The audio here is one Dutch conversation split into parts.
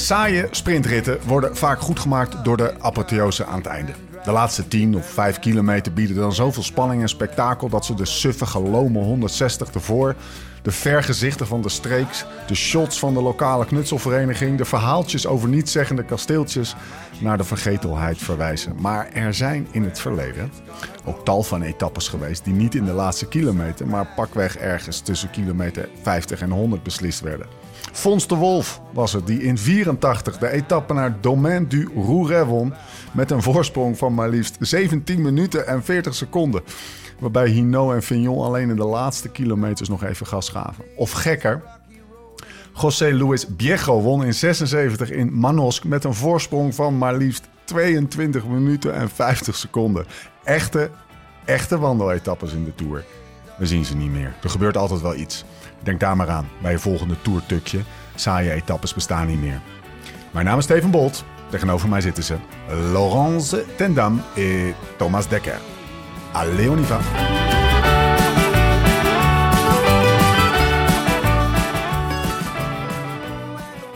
Saaie sprintritten worden vaak goed gemaakt door de apotheose aan het einde. De laatste 10 of 5 kilometer bieden dan zoveel spanning en spektakel dat ze de suffige lome 160 ervoor, de vergezichten van de streeks, de shots van de lokale knutselvereniging, de verhaaltjes over nietszeggende kasteeltjes naar de vergetelheid verwijzen. Maar er zijn in het verleden ook tal van etappes geweest die niet in de laatste kilometer, maar pakweg ergens tussen kilometer 50 en 100 beslist werden. Fons de Wolf was het die in 84 de etappe naar Domaine du Rouret won. Met een voorsprong van maar liefst 17 minuten en 40 seconden. Waarbij Hinault en Fignon alleen in de laatste kilometers nog even gas gaven. Of gekker, José Luis Viejo won in 76 in Manosque met een voorsprong van maar liefst 22 minuten en 50 seconden. Echte, echte wandeletappes in de Tour. We zien ze niet meer. Er gebeurt altijd wel iets. Denk daar maar aan bij je volgende toertukje. Saaie etappes bestaan niet meer. Mijn naam is Steven Bolt. Tegenover mij zitten ze Laurence Tendam en Thomas Dekker. Allez, on y va.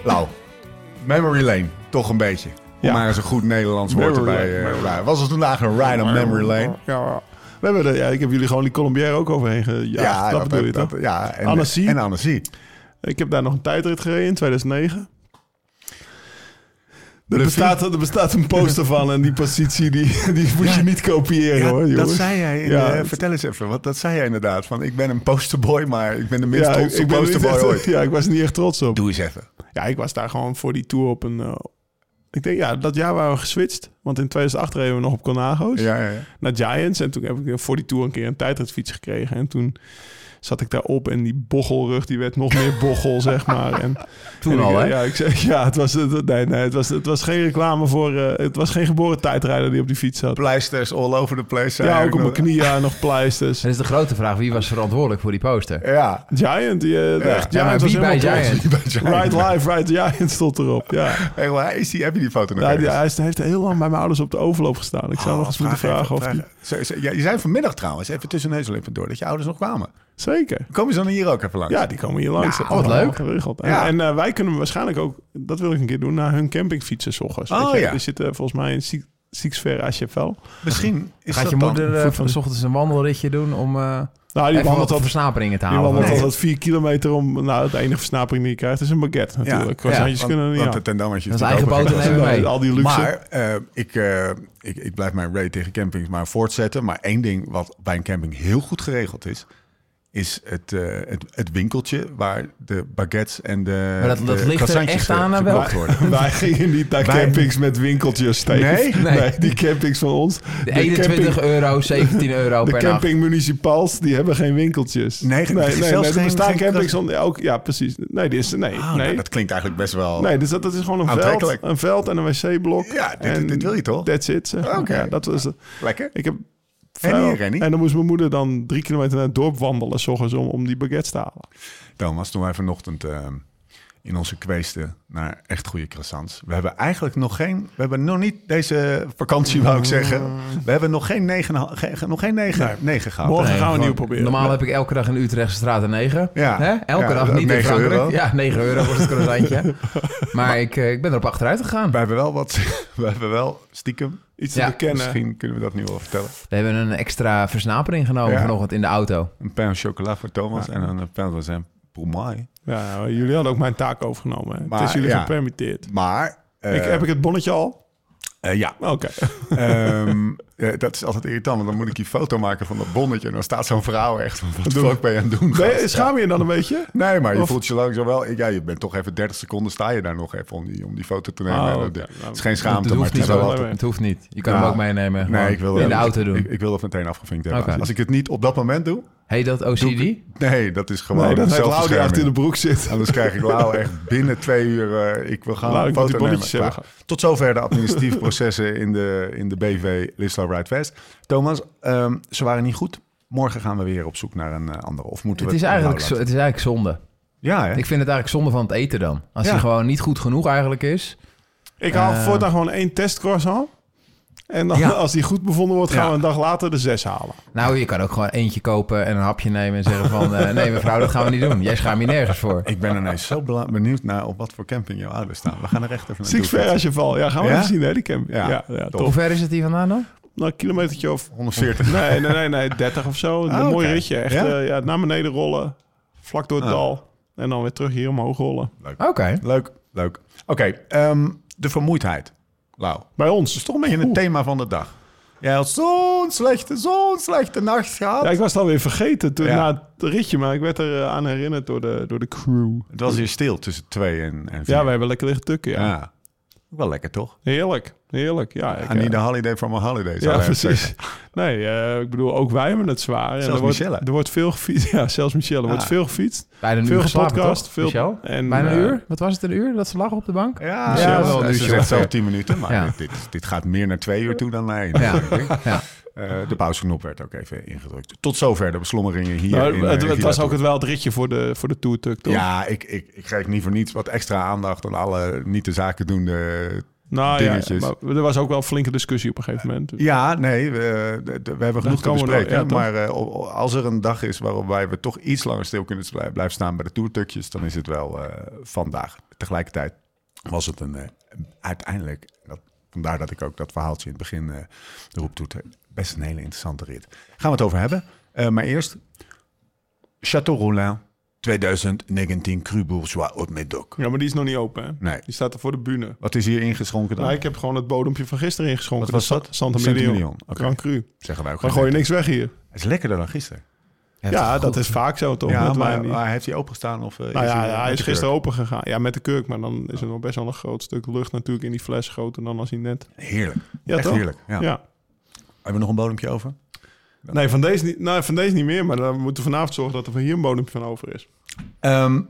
Lau, memory lane, toch een beetje. Om Ja. maar eens een goed Nederlands woord erbij. eh. Was het vandaag een ride on memory lane? Ja, we hebben er, ja, ik heb jullie gewoon die Colombière ook overheen gejaagd. dat bedoel je dat- toch? Ja, en Annecy. En Annecy. Ik heb daar nog een tijdrit gereden in 2009. Er De bestaat, er bestaat een poster van en die positie die, die moet je niet kopiëren Ja, hoor, dat zei jij. Ja. de- vertel eens even, want dat zei jij inderdaad. Van, ik ben een posterboy, maar ik ben de minst Ja, trotse posterboy ooit. ja, ik was niet echt trots op. Doe eens even. Ja, ik was daar gewoon voor die tour op een... ik denk, ja, dat jaar waren we geswitcht. Want in 2008 reden we nog op Conago's. Ja, ja, ja. naar Giants. En toen heb ik voor die tour een keer een tijdritfiets gekregen. En toen zat ik daarop en die bochelrug die werd nog meer bochel, zeg maar. En, Toen en ik- al, hè? Ja, ik zeg, ja het, was, het, nee, nee, het, was, het was geen reclame voor... eh, het was geen geboren tijdrijder die op die fiets zat. Pleisters all over the place. Ja, hij ook op mijn knieën nog pleisters. Dan is de grote vraag, wie was verantwoordelijk voor die poster? Ja. Giant, die, eh, Ja. echt, Ja, maar Giant was wie bij. Giant? Bij Giant. Ride Live, Ride Giant stond erop, ja. Hey, waar is die? Heb je die foto nog ja die, hij is- hij heeft heel lang bij mijn ouders op de overloop gestaan. Ik zou Oh, nog eens moeten vragen even, of die... vraag- Zo- zo- ja, je zei vanmiddag trouwens, even tussen neus en lippen door, dat je ouders nog kwamen. Zeker. Komen ze dan hier ook even langs? Ja, die komen hier langs. Ja, Dat wat leuk. Geregeld. En, Ja. en eh, wij kunnen waarschijnlijk ook, dat wil ik een keer doen, naar hun campingfietsen s ochtends. Oh, Weet je, ja. Er zitten volgens mij in Sieksver Achefel. Misschien is Gaat dat je moeder eh, van van- s ochtends een wandelritje doen om eh Nou, die even wandelt versnaperingen te die halen? wandelt Nee. altijd vier kilometer om... Nou, de enige versnapering die je krijgt is een baguette natuurlijk. Ja, Croissantjes want, kunnen niet want de tendammetje is eigen boter nemen mee. Al die luxe. Maar eh, ik, eh, ik, ik blijf mijn raid tegen campings maar voortzetten. Maar één ding wat bij een camping heel goed geregeld is... is het, eh, het, het winkeltje waar de baguettes en de Maar dat- dat de ligt er croissantjes echt aan, ge- aan welk? gekocht worden. Wij gingen niet naar Wij- campings met winkeltjes, Steve. Nee? Nee. die campings van ons. De 21 camping, euro, 17 euro de per nacht. camping municipals, die hebben geen winkeltjes. Nee, nee, nee, zelfs nee, geen- er bestaan geen campings kras- zonder... Ook, ja, precies. Nee, die is, nee, Oh, nee. nou, dat klinkt eigenlijk best wel... Nee, dus dat, dat is gewoon een veld, een veld en een wc-blok. Ja, dit- en dit wil je toch? That's it. Oké. Ja, dat was het. Lekker. Ik heb En Rennie? Dan moest mijn moeder dan drie kilometer naar het dorp wandelen, s ochtends, om, om die baguettes te halen. Thomas, toen wij vanochtend eh, in onze kweesten naar echt goede croissants. We hebben eigenlijk nog geen... We hebben nog niet deze vakantie, wou ik zeggen. We hebben nog geen negen, nog geen negen, Nee. negen gehad. Morgen Nee, gaan we nieuw proberen. Normaal heb ik elke dag in Utrechtse straat 9. Ja. Hè? Elke Ja, dag, niet in 9 Frankrijk. euro. Ja, 9 euro wordt het croissantje. maar ik, eh, ik ben erop achteruit gegaan. We hebben wel wat... We hebben wel stiekem... Iets Ja, te bekennen. Misschien kunnen we dat nu wel vertellen. We hebben een extra versnapering genomen Ja. vanochtend in de auto. Een pain chocola voor Thomas en een pain raisin pour moi. Ja, nou, jullie hadden ook mijn taak overgenomen. hè. Maar, het is jullie ja. gepermitteerd. Maar... eh, ik, heb ik het bonnetje al? eh, ja. Oké. Ehm, eh, dat is altijd irritant, want dan moet ik die foto maken van dat bonnetje. En dan staat zo'n vrouw echt van, wat fuck ben je aan het doen? Ben je- gast? schaam je je dan een beetje? Nee, maar je Of- voelt je langzaam wel... Ja, je bent toch even 30 seconden sta je daar nog even om die, om die foto te nemen. Oh, Nou, het is geen Het schaamte, maar hoeft het is niet. altijd... Het hoeft niet. Je kan Ja. hem ook meenemen. Nee, ik wil, in de auto doen. Ik, ik wil dat meteen afgevinkt hebben. Als ik het niet op dat moment doe... Heet dat OCD? ik- nee, dat is gewoon Nee, dat Lau die achter in de broek zit. Anders krijg ik Lau echt binnen twee uur... eh, ik wil gaan Lau, een ik foto nemen. Tot zover de administratieve processen in de, in de BV Ride Fest. Thomas, ehm, ze waren niet goed. Morgen gaan we weer op zoek naar een eh, andere. Of moeten Het we is, eigenlijk, het is eigenlijk zonde. Ja, hè? Ik vind het eigenlijk zonde van het eten dan. Als Ja. hij gewoon niet goed genoeg eigenlijk is. Ik haal Eh. voortaan gewoon één testcroissant. En dan, Ja. als die goed bevonden wordt, gaan Ja. we een dag later de zes halen. Nou, je kan ook gewoon eentje kopen en een hapje nemen en zeggen van... eh, nee mevrouw, dat gaan we niet doen. Jij schaamt je nergens voor. Ik ben ineens zo benieuwd naar op wat voor camping jouw ouders staan. We gaan er echt even naartoe. Six ver als je val. Ja, gaan we Ja? even zien, hè, die camping. Ja, Ja. Hoe ver is het hier vandaan dan? Nou, een kilometertje of... 140. Nee, nee, nee, nee, 30 of zo. Een Ah, mooi oké. ritje. Echt Ja? ja? ja, naar beneden rollen. Vlak door het Ah. dal. En dan weer terug hier omhoog rollen. Oké. Leuk, leuk. Oké, ehm, de vermoeidheid. Lau, Bij ons. dat is toch een beetje het thema van de dag. Jij had zo'n slechte, zo'n slechte nacht gehad. Ja, ik was het alweer vergeten toen, Ja. na het ritje. Maar ik werd er eh, aan herinnerd door de, door de crew. Het was hier stil tussen twee en, en vier. Ja, we hebben lekker liggen tukken. Ja. Ja. Wel lekker, toch? Heerlijk. Heerlijk. Ja, ik, I need eh, holiday from a holiday. Ja, precies. Nee, eh, ik bedoel, ook wij hebben het zwaar. En Zelfs er wordt, Michelle. Er wordt veel gefietst. Ja, zelfs Michelle. Er wordt Ah. veel gefietst. Bijna een Veel uur toch? veel- Michel? en, Bijna een eh, uur? Wat was het, een uur dat ze lag op de bank? Ja, Ja, ja wel een ze zegt zelf 10 minuten, maar Ja. dit, dit, gaat meer naar twee uur toe dan naar één. Ja. Eh, de pauzeknop werd ook even ingedrukt. Tot zover de beslommeringen hier. Nou, in, het, het was ook het wel het ritje voor de, voor de toertuk, toch? Ja, ik, ik, ik geef niet voor niets wat extra aandacht aan alle niet de zaken doende. Nou, ja, maar er was ook wel een flinke discussie op een gegeven moment. Ja, nee, we, de- de- we hebben genoeg te bespreken. ja, maar eh, als er een dag is waarbij we toch iets langer stil kunnen blij- blijven staan bij de toertukjes, dan is het wel eh, vandaag. Tegelijkertijd was het een eh, uiteindelijk, dat, vandaar dat ik ook dat verhaaltje in het begin eh erop toeter, best een hele interessante rit. Gaan we het over hebben. Maar eerst, Château Rollin 2019 Cru Bourgeois Haute Médoc. Ja, maar die is nog niet open, hè? Nee. Die staat er voor de bühne. Wat is hier ingeschonken dan? Nou, ik heb gewoon het bodempje van gisteren ingeschonken. Wat was De dat? Sa- Santa Million. Grand Cru. Zeggen wij ook geen gooi je niks weg hier. Het is lekkerder dan gisteren. Ja, dat is vaak zo, toch? ja, maar, maar heeft hij opengestaan? Of, Nou is ja, hij, ja, eh, hij met is gisteren kurk? open gegaan. Ja, met de kurk, maar dan is er nog best wel een groot stuk lucht natuurlijk in die fles groter dan als hij net... Heerlijk. Ja, Echt toch? heerlijk. Ja. Ja. Hebben we nog een bodempje over? Nee, van deze niet, nou, van deze niet meer, maar dan moeten we vanavond zorgen dat er van hier een bodempje van over is. Ehm,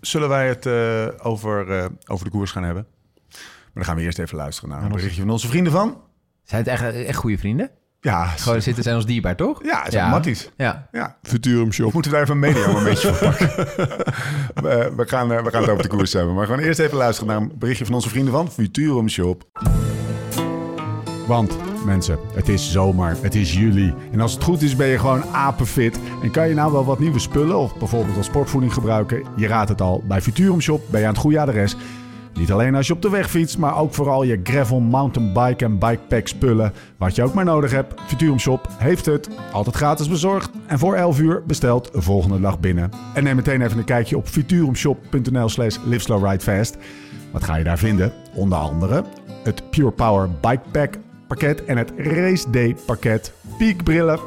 zullen wij het eh, over, eh, over de koers gaan hebben? Maar dan gaan we eerst even luisteren naar een berichtje van onze vrienden van. Zijn het echt, echt goede vrienden? Ja, Gewoon zitten zijn ons dierbaar, toch? ja, het matties. Ja. Ja, Futurum Shop. Moeten we daar even een media momentje voor pakken? we, we, gaan, eh, we gaan het over de koers hebben. Maar gewoon eerst even luisteren naar een berichtje van onze vrienden van Futurum Shop. Want mensen, het is zomer, het is juli. En als het goed is ben je gewoon apenfit. En kan je nou wel wat nieuwe spullen of bijvoorbeeld als sportvoeding gebruiken? Je raadt het al, bij Futurum Shop ben je aan het goede adres. Niet alleen als je op de weg fietst, maar ook vooral je gravel, mountainbike en bikepack spullen. Wat je ook maar nodig hebt, Futurum Shop heeft het. Altijd gratis bezorgd en voor 11 uur besteld de volgende dag binnen. En neem meteen even een kijkje op futurumshop.nl slash liveslowridefast. Wat ga je daar vinden? Onder andere het Pure Power Bikepack pakket en het Race Day pakket. Piekbrillen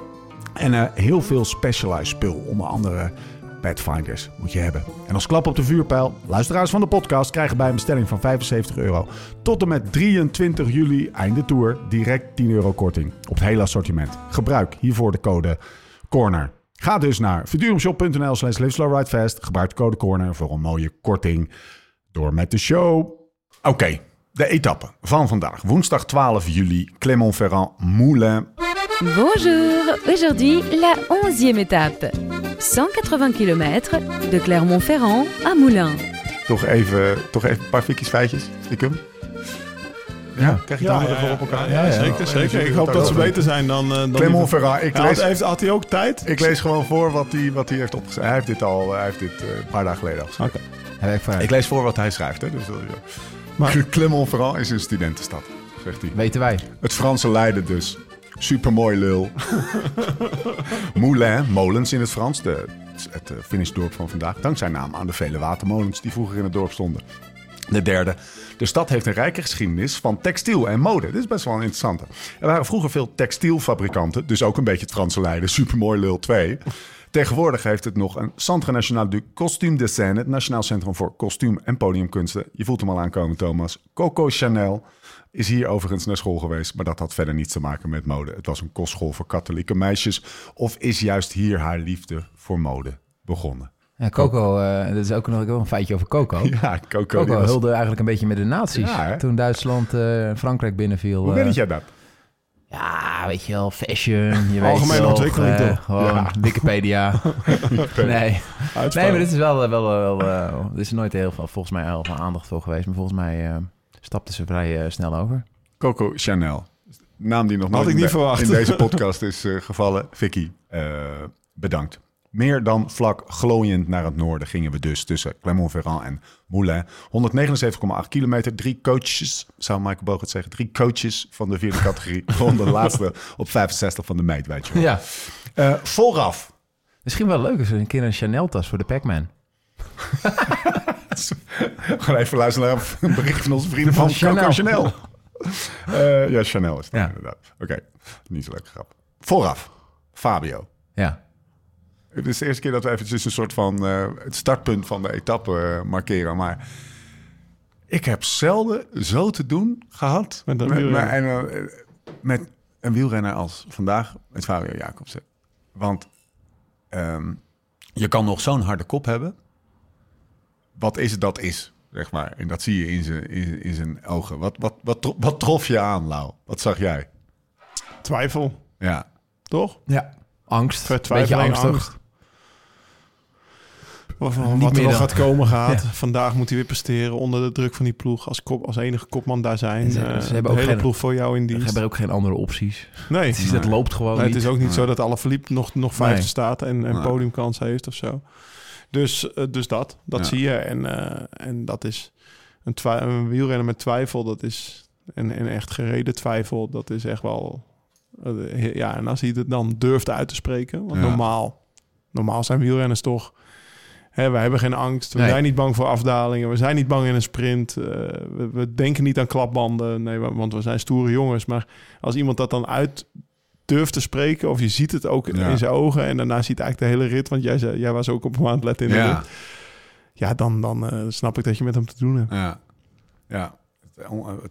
en eh, heel veel specialized spul. Onder andere Pathfinders moet je hebben. En als klap op de vuurpijl, luisteraars van de podcast krijgen bij een bestelling van 75 euro tot en met 23 juli einde tour direct 10 euro korting op het hele assortiment. Gebruik hiervoor de code CORNER. Ga dus naar verdurumshop.nl slash liveslowridefast. Gebruik de code CORNER voor een mooie korting. Door met de show. Oké, de etappe van vandaag. Woensdag 12 juli, Clermont-Ferrand, Moulin. Bonjour, aujourd'hui la 11e étape. 180 km de Clermont-Ferrand à Moulins. Toch even, toch even een paar fikjes feitjes, stiekem. Ja, krijg je het allemaal ervoor op elkaar? Ja, zeker, zeker. Ik hoop dat ze beter zijn dan... eh, dan die- Clermont-Ferrand, ik Ja, lees, heeft, had hij ook tijd? ik lees gewoon voor wat hij, wat hij heeft opgeschreven. Hij heeft dit al hij heeft dit, eh, een paar dagen geleden al geschreven. Heb ik lees voor wat hij schrijft. Hè, dus, Maar- Clermont-Ferrand is een studentenstad, zegt hij. Weten wij. Het Franse Leiden dus. Supermooi lul. Moulin, molens in het Frans. De, het eh, finishedorp van vandaag. Dank zijn naam aan de vele watermolens die vroeger in het dorp stonden. De derde. De stad heeft een rijke geschiedenis van textiel en mode. Dit is best wel een interessante. Er waren vroeger veel textielfabrikanten. Dus ook een beetje het Franse Leiden. Supermooi lul 2. Tegenwoordig heeft het nog een Centre National du Costume de Scène. Het Nationaal Centrum voor Kostuum en Podiumkunsten. Je voelt hem al aankomen, Thomas. Coco Chanel is hier overigens naar school geweest. Maar dat had verder niets te maken met mode. Het was een kostschool voor katholieke meisjes. Of is juist hier haar liefde voor mode begonnen? Ja, Coco, eh, dat is ook nog wel een feitje over Coco. Ja, Coco. Coco was- hulde eigenlijk een beetje met de nazi's. Ja, toen Duitsland eh, Frankrijk binnenviel. Hoe eh, weet jij dat? Ja, weet je wel, fashion. Je weet Algemene toch, ontwikkeling, eh, toch? Gewoon Ja. Wikipedia. nee. nee, maar dit is wel, wel, wel eh, er is nooit heel veel, volgens mij heel veel aandacht voor geweest. Maar volgens mij eh stapte ze vrij eh, snel over. Coco Chanel. Naam die nog Had nooit ik in niet de- verwacht. in deze podcast is eh, gevallen. Vicky, eh, bedankt. Meer dan vlak glooiend naar het noorden gingen we dus tussen Clermont-Ferrand en Moulins. 179,8 kilometer. Drie coaches, zou Michael Boog het zeggen. Drie coaches van de vierde categorie. Van de laatste op 65 van de meet, weet je wel. Ja. Eh, vooraf. Misschien wel leuk we een keer een Chanel-tas voor de Pac-Man. Gewoon even luisteren naar een bericht van onze vrienden van Chanel. Coco Chanel. Eh, ja, Chanel is het Ja. inderdaad. Oké, niet zo leuk grap. Vooraf, Fabio. Ja. Het is de eerste keer dat we eventjes een soort van eh, het startpunt van de etappe eh, markeren. Maar ik heb zelden zo te doen gehad Met met, een met, wielrenner. en, eh, met een wielrenner als vandaag met Fabio Jacobsen. Want ehm, je kan nog zo'n harde kop hebben. Wat is het dat is, zeg maar. En dat zie je in zijn, in, in zijn ogen. Wat, wat, wat, tro- wat trof je aan, Lau? Wat zag jij? Twijfel, Ja, toch? ja. Angst. Beetje Vertwijfeling, angstig. angst. Of, Niet wat er meer nog gaat komen gaat. Ja. Vandaag moet hij weer presteren onder de druk van die ploeg. Als, kop, als enige kopman daar zijn. En ze- Eh, ze hebben de ook hele geen- ploeg voor jou in dienst. hebben ook geen andere opties. Nee, Het, is, het loopt gewoon Nee, niet. het is ook niet zo dat Alaphilippe nog, nog vijfde Nee. staat en, en Nee. podiumkans heeft of zo. Dus, eh, dus dat, dat Ja. zie je. En, eh, en dat is een, een wielrenner met twijfel, dat is en, en echt gereden twijfel, dat is echt wel... eh, ja, en als hij het dan durft uit te spreken, want Ja. normaal, normaal zijn wielrenners toch... Hè, we hebben geen angst, we Nee. zijn niet bang voor afdalingen, we zijn niet bang in een sprint, eh, we, we denken niet aan klapbanden, nee, wa- want we zijn stoere jongens. Maar als iemand dat dan uit durft te spreken, of je ziet het ook Ja. in zijn ogen en daarna ziet eigenlijk de hele rit, want jij, zei, jij was ook op het letten in de ja. rit. Ja, dan, dan eh, snap ik dat je met hem te doen hebt. Ja, ja.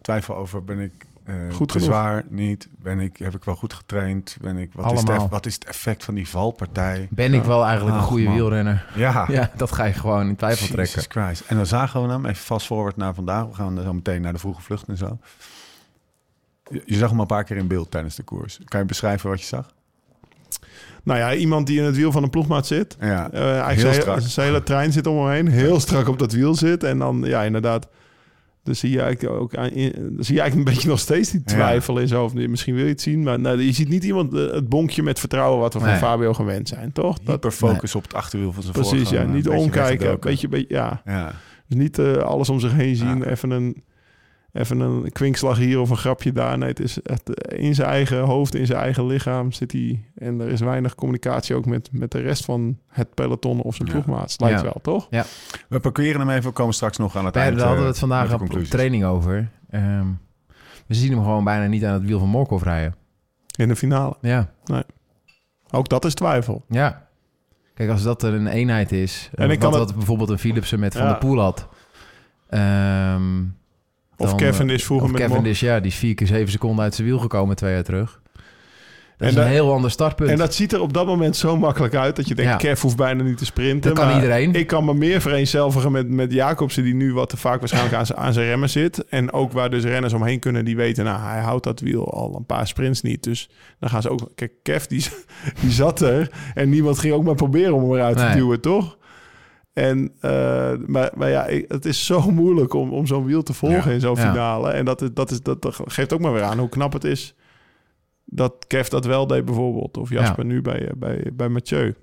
Twijfel over ben ik eh Goed zwaar, niet? Ben ik, heb ik wel goed getraind? Ben ik, wat, is het, wat is het effect van die valpartij? Ben ik wel eigenlijk een goede man. wielrenner? Ja, Ja, dat ga je gewoon in twijfel Jesus trekken. Christ. En dan zagen we hem, even fast forward naar vandaag. We gaan zo meteen naar de vroege vlucht en zo. Je, je zag hem een paar keer in beeld tijdens de koers. Kan je beschrijven wat je zag? Nou ja, iemand die in het wiel van een ploegmaat zit. Ja, Eh, eigenlijk Heel zijn, strak. hele- zijn hele trein zit om hem heen. Heel strak op dat wiel zit. En dan, ja, inderdaad. Dus zie je eigenlijk ook aan, in- dan zie je eigenlijk een beetje nog steeds die Ja. twijfel in zijn hoofd. Misschien wil je het zien, maar nou, je ziet niet iemand eh, het bonkje met vertrouwen wat we van. Fabio gewend zijn, toch? Dat, hyperfocus op het achterwiel van zijn precies, ja. Niet omkijken, beetje, beetje, ja. Ja, Dus niet eh, alles om zich heen zien. Even, een, even een kwinkslag hier of een grapje daar. Nee, het is echt eh, in zijn eigen hoofd, in zijn eigen lichaam zit hij. En er is weinig communicatie ook met, met de rest van het peloton of zijn Ja. ploegmaats. Lijkt Ja. wel, toch? we parkeren hem even. We komen straks nog aan het Daar eind. daar hadden we eh, het vandaag op, training over. Ehm, we zien hem gewoon bijna niet aan het wiel van Morkov rijden. In de finale. Ja, Ook dat is twijfel. ja. Kijk, als dat er een eenheid is... En ik kan wat, het- wat bijvoorbeeld een Philipsen met Van Ja. der Poel had... ehm, Of dan, Kevin eh, is vroeger Of met is, ja, die is vier keer zeven seconden uit zijn wiel gekomen twee jaar terug. Dat En is een dat- heel ander startpunt. En dat ziet er op dat moment zo makkelijk uit dat je denkt, Ja. Kev hoeft bijna niet te sprinten. Dat kan maar iedereen. Ik kan me meer vereenzelvigen met, met Jacobsen, die nu wat te vaak waarschijnlijk aan zijn, aan zijn remmen zit. En ook waar dus renners omheen kunnen die weten, nou, hij houdt dat wiel al een paar sprints niet. Dus dan gaan ze ook... Kijk, Kev, die, die zat er en niemand ging ook maar proberen om hem eruit te duwen, toch? En, eh, maar, maar ja, ik- het is zo moeilijk om, om zo'n wiel te volgen Ja. in zo'n Ja. finale. En dat, is, dat, is, dat, geeft ook maar weer aan hoe knap het is dat Kev dat wel deed bijvoorbeeld. Of Jasper nu bij, eh, bij, bij Mathieu.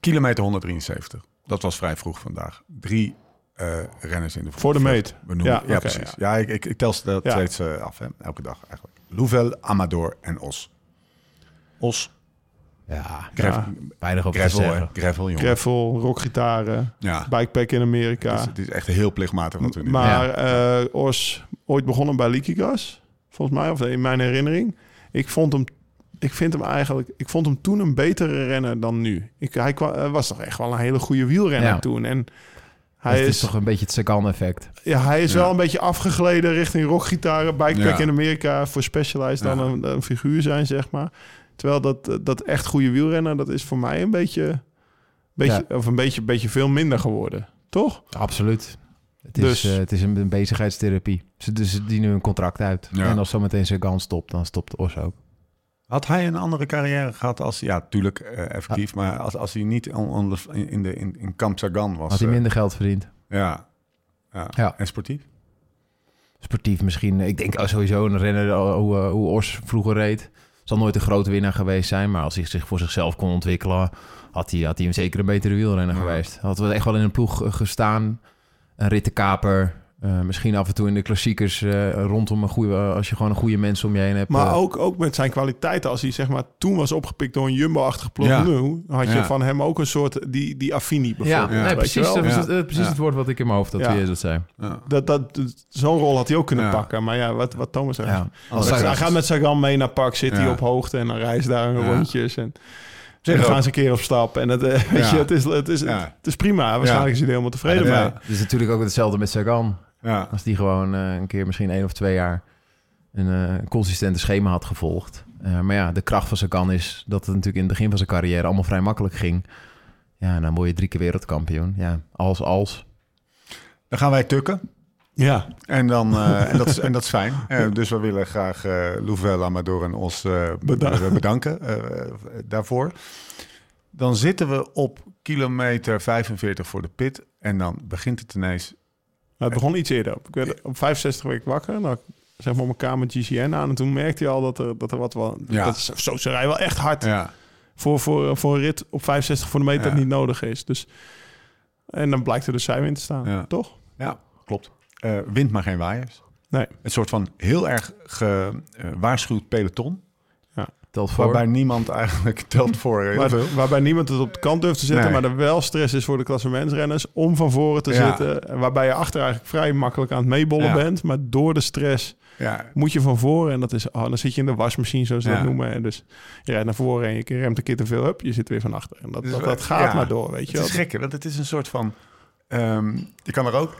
Kilometer 173. Dat was vrij vroeg vandaag. Drie eh, renners in de Voor de meet. We noemen, Ja, precies. Ja, ik, ik, ik tel ze dat Ja. steeds af, hè, elke dag eigenlijk. Louvel, Amador en Os. Os Ja, Gravel, Ja. weinig over gravel, te zeggen. gravel, jongen. Gravel, rockgitaren, Ja, bikepack in Amerika. het is, het is echt heel plichtmatig wat we nu Maar eh Os, ooit begonnen bij Leaky Gas, volgens mij, of in mijn herinnering. Ik vond hem, ik vind hem eigenlijk, ik vond hem toen een betere renner dan nu. Ik, hij kwa- was toch echt wel een hele goede wielrenner Ja. toen. En Hij het is, is, toch een beetje het Sagan-effect. ja, hij is Ja. wel een beetje afgegleden richting rockgitaren, bikepack Ja. in Amerika voor Specialized dan een, een figuur zijn, zeg maar. Terwijl dat, dat echt goede wielrenner, dat is voor mij een beetje, beetje of een beetje, beetje veel minder geworden. Toch? Absoluut. Het is, Dus- eh, het is een, een bezigheidstherapie. Ze, dus ze dienen hun contract uit. Ja. En als zometeen Sagan stopt, dan stopt Os ook. Had hij een andere carrière gehad als... Ja, tuurlijk, eh, effectief. Maar als, als hij niet on- on- in, de, in, in Kamp Sagan was... Had hij eh, minder geld verdiend. ja. Ja. Ja. En sportief? Sportief misschien. Ik denk oh, sowieso een renner hoe, eh, hoe Os vroeger reed. Zal nooit een grote winnaar geweest zijn. Maar als hij zich voor zichzelf kon ontwikkelen... had hij, had hij zeker een betere wielrenner Ja. geweest. Had we echt wel in een ploeg eh, gestaan. Een rittenkaper. Eh, misschien af en toe in de klassiekers eh, rondom een goede... als je gewoon een goede mensen om je heen hebt. Maar eh, ook, ook met zijn kwaliteiten. Als hij zeg maar toen was opgepikt door een Jumbo-achtig ploeg, Ja. had je Ja. van hem ook een soort die, die Affini ja, nee, precies, dat was het, eh, precies Ja. het woord wat ik in mijn hoofd had Ja. toen je dat zei. Ja. Dat, dat, Zo'n rol had hij ook kunnen Ja. pakken. Maar ja, wat, wat Thomas zegt. Ja. Als Hij hij- gaat met Sagan mee naar Pak, zit hij Ja. op hoogte en dan reist daar een Ja. rondjes. En Zeg gaan ze een keer op stap. En het, eh, weet Ja. je, het, is, het, is, Ja. het is prima. Waarschijnlijk is hij er helemaal tevreden Ja. mee. Het is natuurlijk ook hetzelfde met Sagan. Ja. Als die gewoon eh, een keer misschien één of twee jaar een eh, consistente schema had gevolgd. Eh, maar ja, de kracht van Sagan is dat het natuurlijk in het begin van zijn carrière allemaal vrij makkelijk ging. Ja, en dan word je drie keer wereldkampioen. Ja, als, als. Dan gaan wij tukken. Ja, En, dan, eh, en, dat is, en dat is fijn. Eh, dus we willen graag eh Louvel, Amador en Os eh, Bedankt. bedanken eh, daarvoor. Dan zitten we op kilometer 45 voor de pit. En dan begint het ineens... Het begon iets eerder. Ik werd op 65 week wakker. En dan had ik, zeg maar op mijn kamer GCN aan. En toen merkte hij al dat er, dat er wat... wel Ja. Dat is, zo, ze rijden wel echt hard. Ja, Voor, voor, voor een rit op 65 voor de meter Ja. dat niet nodig is. Dus, en dan blijkt er dus zijwind te staan. Ja. Toch? ja klopt. Eh, wind maar geen waaiers. Nee. Een soort van heel erg gewaarschuwd peloton. Telt voor. Waarbij niemand eigenlijk telt voor Waar- waarbij niemand het op de kant durft te zetten. Nee. Maar er wel stress is voor de klassementsrenners om van voren te Ja. zitten. En Waarbij je achter eigenlijk vrij makkelijk aan het meebollen Ja. bent. Maar door de stress Ja, moet je van voren. En dat is, oh, dan zit je in de wasmachine, zoals ze Ja. dat noemen. En dus je rijdt naar voren en je remt een keer te veel up. Je zit weer van achter. En dat, Dus dat, gaat ja, maar door, weet je Het is wel. gek, want het is een soort van... ehm, je kan er ook...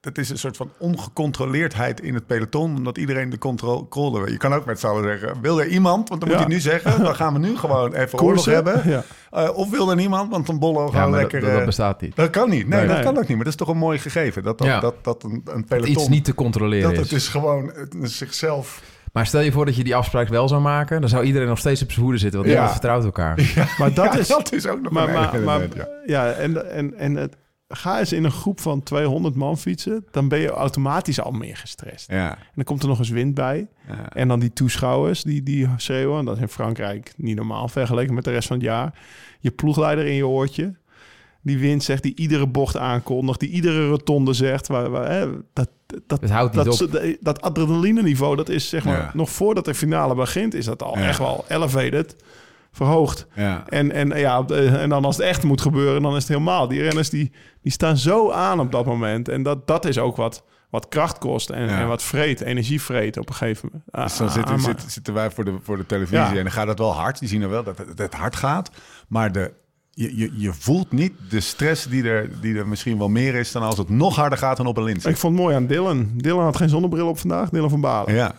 Dat is een soort van ongecontroleerdheid in het peloton... omdat iedereen de controle... controle- Je kan ook met z'n allen zeggen... Wil er iemand? Want dan moet Ja. je nu zeggen... dan gaan we nu gewoon even oorlog hebben. Ja. Eh, of wil er niemand? Want dan bollen we ja, gewoon lekker... dat, dat eh, bestaat niet. dat kan niet. Nee, Nee. dat Nee. kan ook niet. Maar dat is toch een mooi gegeven. Dat, dat, Ja. dat, dat een, een Dat peloton... iets niet te controleren dat is. het is gewoon eh, zichzelf... Maar stel je voor dat je die afspraak wel zou maken. Dan zou iedereen nog steeds op zijn hoede zitten. Want Ja. niemand vertrouwt elkaar. Maar dat Ja, is... dat is ook nog Maar, een maar, element, maar ja. ja, en, en, en het, ga eens in een groep van 200 man fietsen, dan ben je automatisch al meer gestrest. Ja, En dan komt er nog eens wind bij. ja. En dan die toeschouwers die, die schreeuwen. Dat is in Frankrijk niet normaal vergeleken met de rest van het jaar. Je ploegleider in je oortje. Die wind zegt, die iedere bocht aankondigt. Die iedere rotonde zegt. Waar, waar, hè, dat, dat, Het houdt niet dat, op. dat, dat adrenaline niveau, dat is zeg maar... Ja. Nog voordat de finale begint, is dat al Ja. echt wel elevated. Verhoogd. ja. En, en, ja, en dan als het echt moet gebeuren, dan is het helemaal. Die renners die, die staan zo aan op dat moment. En dat, dat is ook wat, wat kracht kost en, Ja. en wat vreet, energie vreet op een gegeven moment. Ah, Dus dan ah, zitten, maar- zitten, zitten wij voor de, voor de televisie Ja. en dan gaat het wel hard. Die zien er wel dat het, dat het hard gaat. Maar de, je, je, je voelt niet de stress die er, die er misschien wel meer is... dan als het nog harder gaat dan op een lint. Ik vond het mooi aan Dylan. Dylan had geen zonnebril op vandaag, Dylan van Balen. Ja,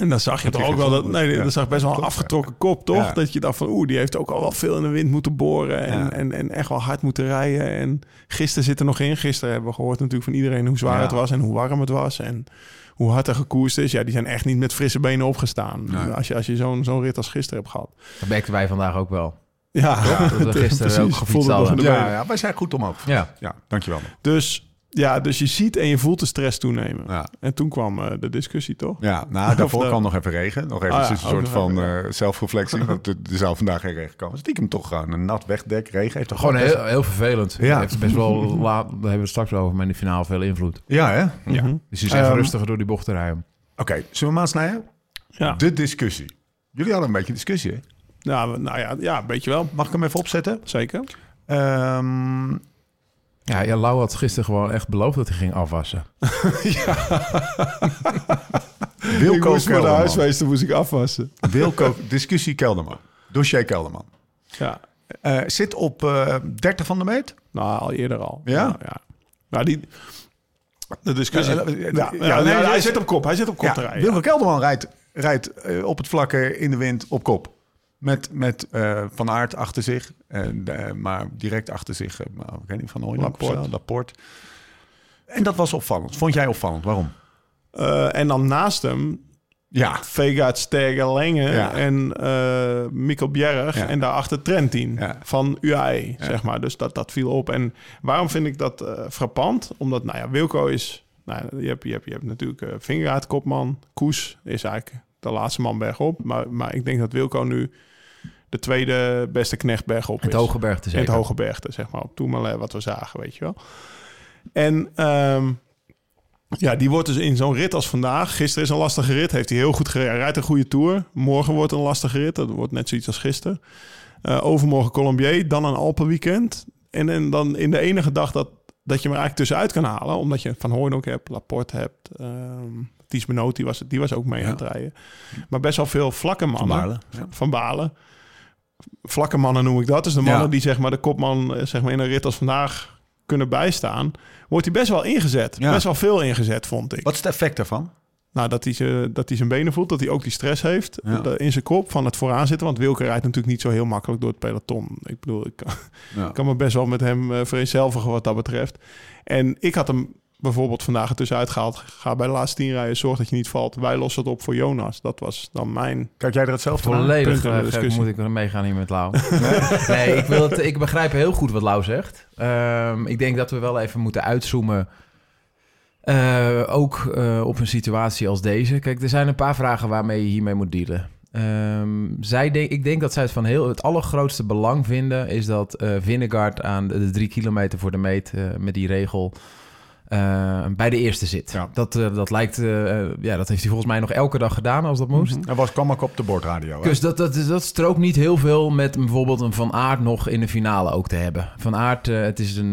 En dan zag je toch ook wel dat... Nee, ja. dat zag best wel een afgetrokken kop, toch? Ja. Dat je dacht van, oeh, die heeft ook al wel veel in de wind moeten boren. En, Ja. en, en echt wel hard moeten rijden. En gisteren zit er nog in. Gisteren hebben we gehoord natuurlijk van iedereen hoe zwaar Ja. het was en hoe warm het was. En hoe hard er gekoerst is. Ja, die zijn echt niet met frisse benen opgestaan. Nee. Als je, als je zo'n zo'n rit als gisteren hebt gehad. Dat merkten wij vandaag ook wel. Ja, Dat we gisteren ook hadden. de ja, ja, wij zijn goed omhoog. Ja. Ja, dankjewel. Dus, ja, dus je ziet en je voelt de stress toenemen. Ja, En toen kwam eh, de discussie, toch? ja nou, daarvoor de- kwam nog even regen. Nog even Ah ja, een soort van eh, zelfreflectie. want er, er zou vandaag geen regen komen. Stiekem toch gewoon een nat wegdek. Regen heeft toch Gewoon best- heel, heel vervelend. Ja. Heeft best wel laat, daar hebben we het straks wel over, maar in de finale veel invloed. Ja, hè? Ja. Dus je is even Ehm, rustiger door die bocht te rijden. Oké, zullen we maar snijden? Ja. De discussie. Jullie hadden een beetje discussie, hè? Nou, nou ja, ja, een beetje wel. Mag ik hem even opzetten? Zeker. Ehm, Ja, ja, Lau had gisteren gewoon echt beloofd dat hij ging afwassen. Wilco ik moest naar de Kelderman. huismeester moest ik afwassen. Wilco, discussie Kelderman. Dossier Kelderman. Ja. Eh, zit op eh 30 van de meet. Nou, al eerder al. Ja? ja. Nou, die... De discussie... Ja, Ja, eh, ja, ja, nee, hij hij zit op kop. Hij zit op kop te rijden. Wilco Kelderman rijdt, rijdt eh, op het vlakke in de wind op kop. Met, met eh, Van Aert achter zich. En, eh, maar direct achter zich, nou, ik weet niet, Van of Laporte. En dat was opvallend. Vond jij opvallend? Waarom? En dan naast hem Ja, Vegaat, Sterger, Lenge Ja. en Mikkel Bjerg. Ja. En daarachter Trentin Ja. van UAE, zeg maar. Dus dat, dat viel op. En waarom vind ik dat frappant? Omdat, nou ja, Wilco is... Nou, je, hebt, je, hebt, je hebt natuurlijk Vingegaard, kopman. Koes is eigenlijk de laatste man bergop. Maar, maar ik denk dat Wilco nu de tweede beste knecht bergop Het hoge berg te In het. Hoge Bergte, zeg maar. Op Tourmalet, wat we zagen, weet je wel. En ehm, ja, die wordt dus in zo'n rit als vandaag. Gisteren is een lastige rit. Heeft hij heel goed gereden. Hij rijdt een goede Tour. Morgen wordt een lastige rit. Dat wordt net zoiets als gisteren. Eh, overmorgen Colombier. Dan een Alpenweekend. En, en dan in de enige dag dat, dat je hem er eigenlijk tussenuit kan halen. Omdat je Van Hooydonk hebt, Laporte hebt. Ties Benoot, die was, die was ook mee aan het rijden. Maar best wel veel vlakke mannen. Ja. Van Balen. Vlakke mannen noem ik dat. Dus de mannen Ja. die zeg maar, de kopman eh, zeg maar, in een rit als vandaag kunnen bijstaan. Wordt hij best wel ingezet. Ja. Best wel veel ingezet, vond ik. wat is het effect daarvan? Nou, dat hij, ze, dat hij zijn benen voelt. Dat hij ook die stress heeft Ja. in zijn kop van het vooraan zitten. Want Wilke rijdt natuurlijk niet zo heel makkelijk door het peloton. Ik bedoel, ik kan, Ja. ik kan me best wel met hem uh, vereenzelvigen wat dat betreft. En ik had hem bijvoorbeeld vandaag er tussenuit gehaald. Ga bij de laatste tien rijden, zorg dat je niet valt. Wij lossen het op voor Jonas. Dat was dan mijn... Kijk jij er hetzelfde naar? Volledig discussie. moet ik meegaan hier met Lau. nee, ik, wil het, ik begrijp heel goed wat Lau zegt. Ehm, ik denk dat we wel even moeten uitzoomen. eh, ook eh, op een situatie als deze. Kijk, er zijn een paar vragen waarmee je hiermee moet dealen. Ehm, zij denk, ik denk dat zij het van heel het allergrootste belang vinden... is dat eh Vingegaard aan de, de drie kilometer voor de meet met die regel... eh, bij de eerste zit. Ja. Dat, eh, dat lijkt, eh, ja, dat heeft hij volgens mij nog elke dag gedaan als dat moest. Er was, kwam ook op de bordradio. Dus dat, dat, dat strookt niet heel veel met bijvoorbeeld een Van Aert nog in de finale ook te hebben. Van Aert, het is een,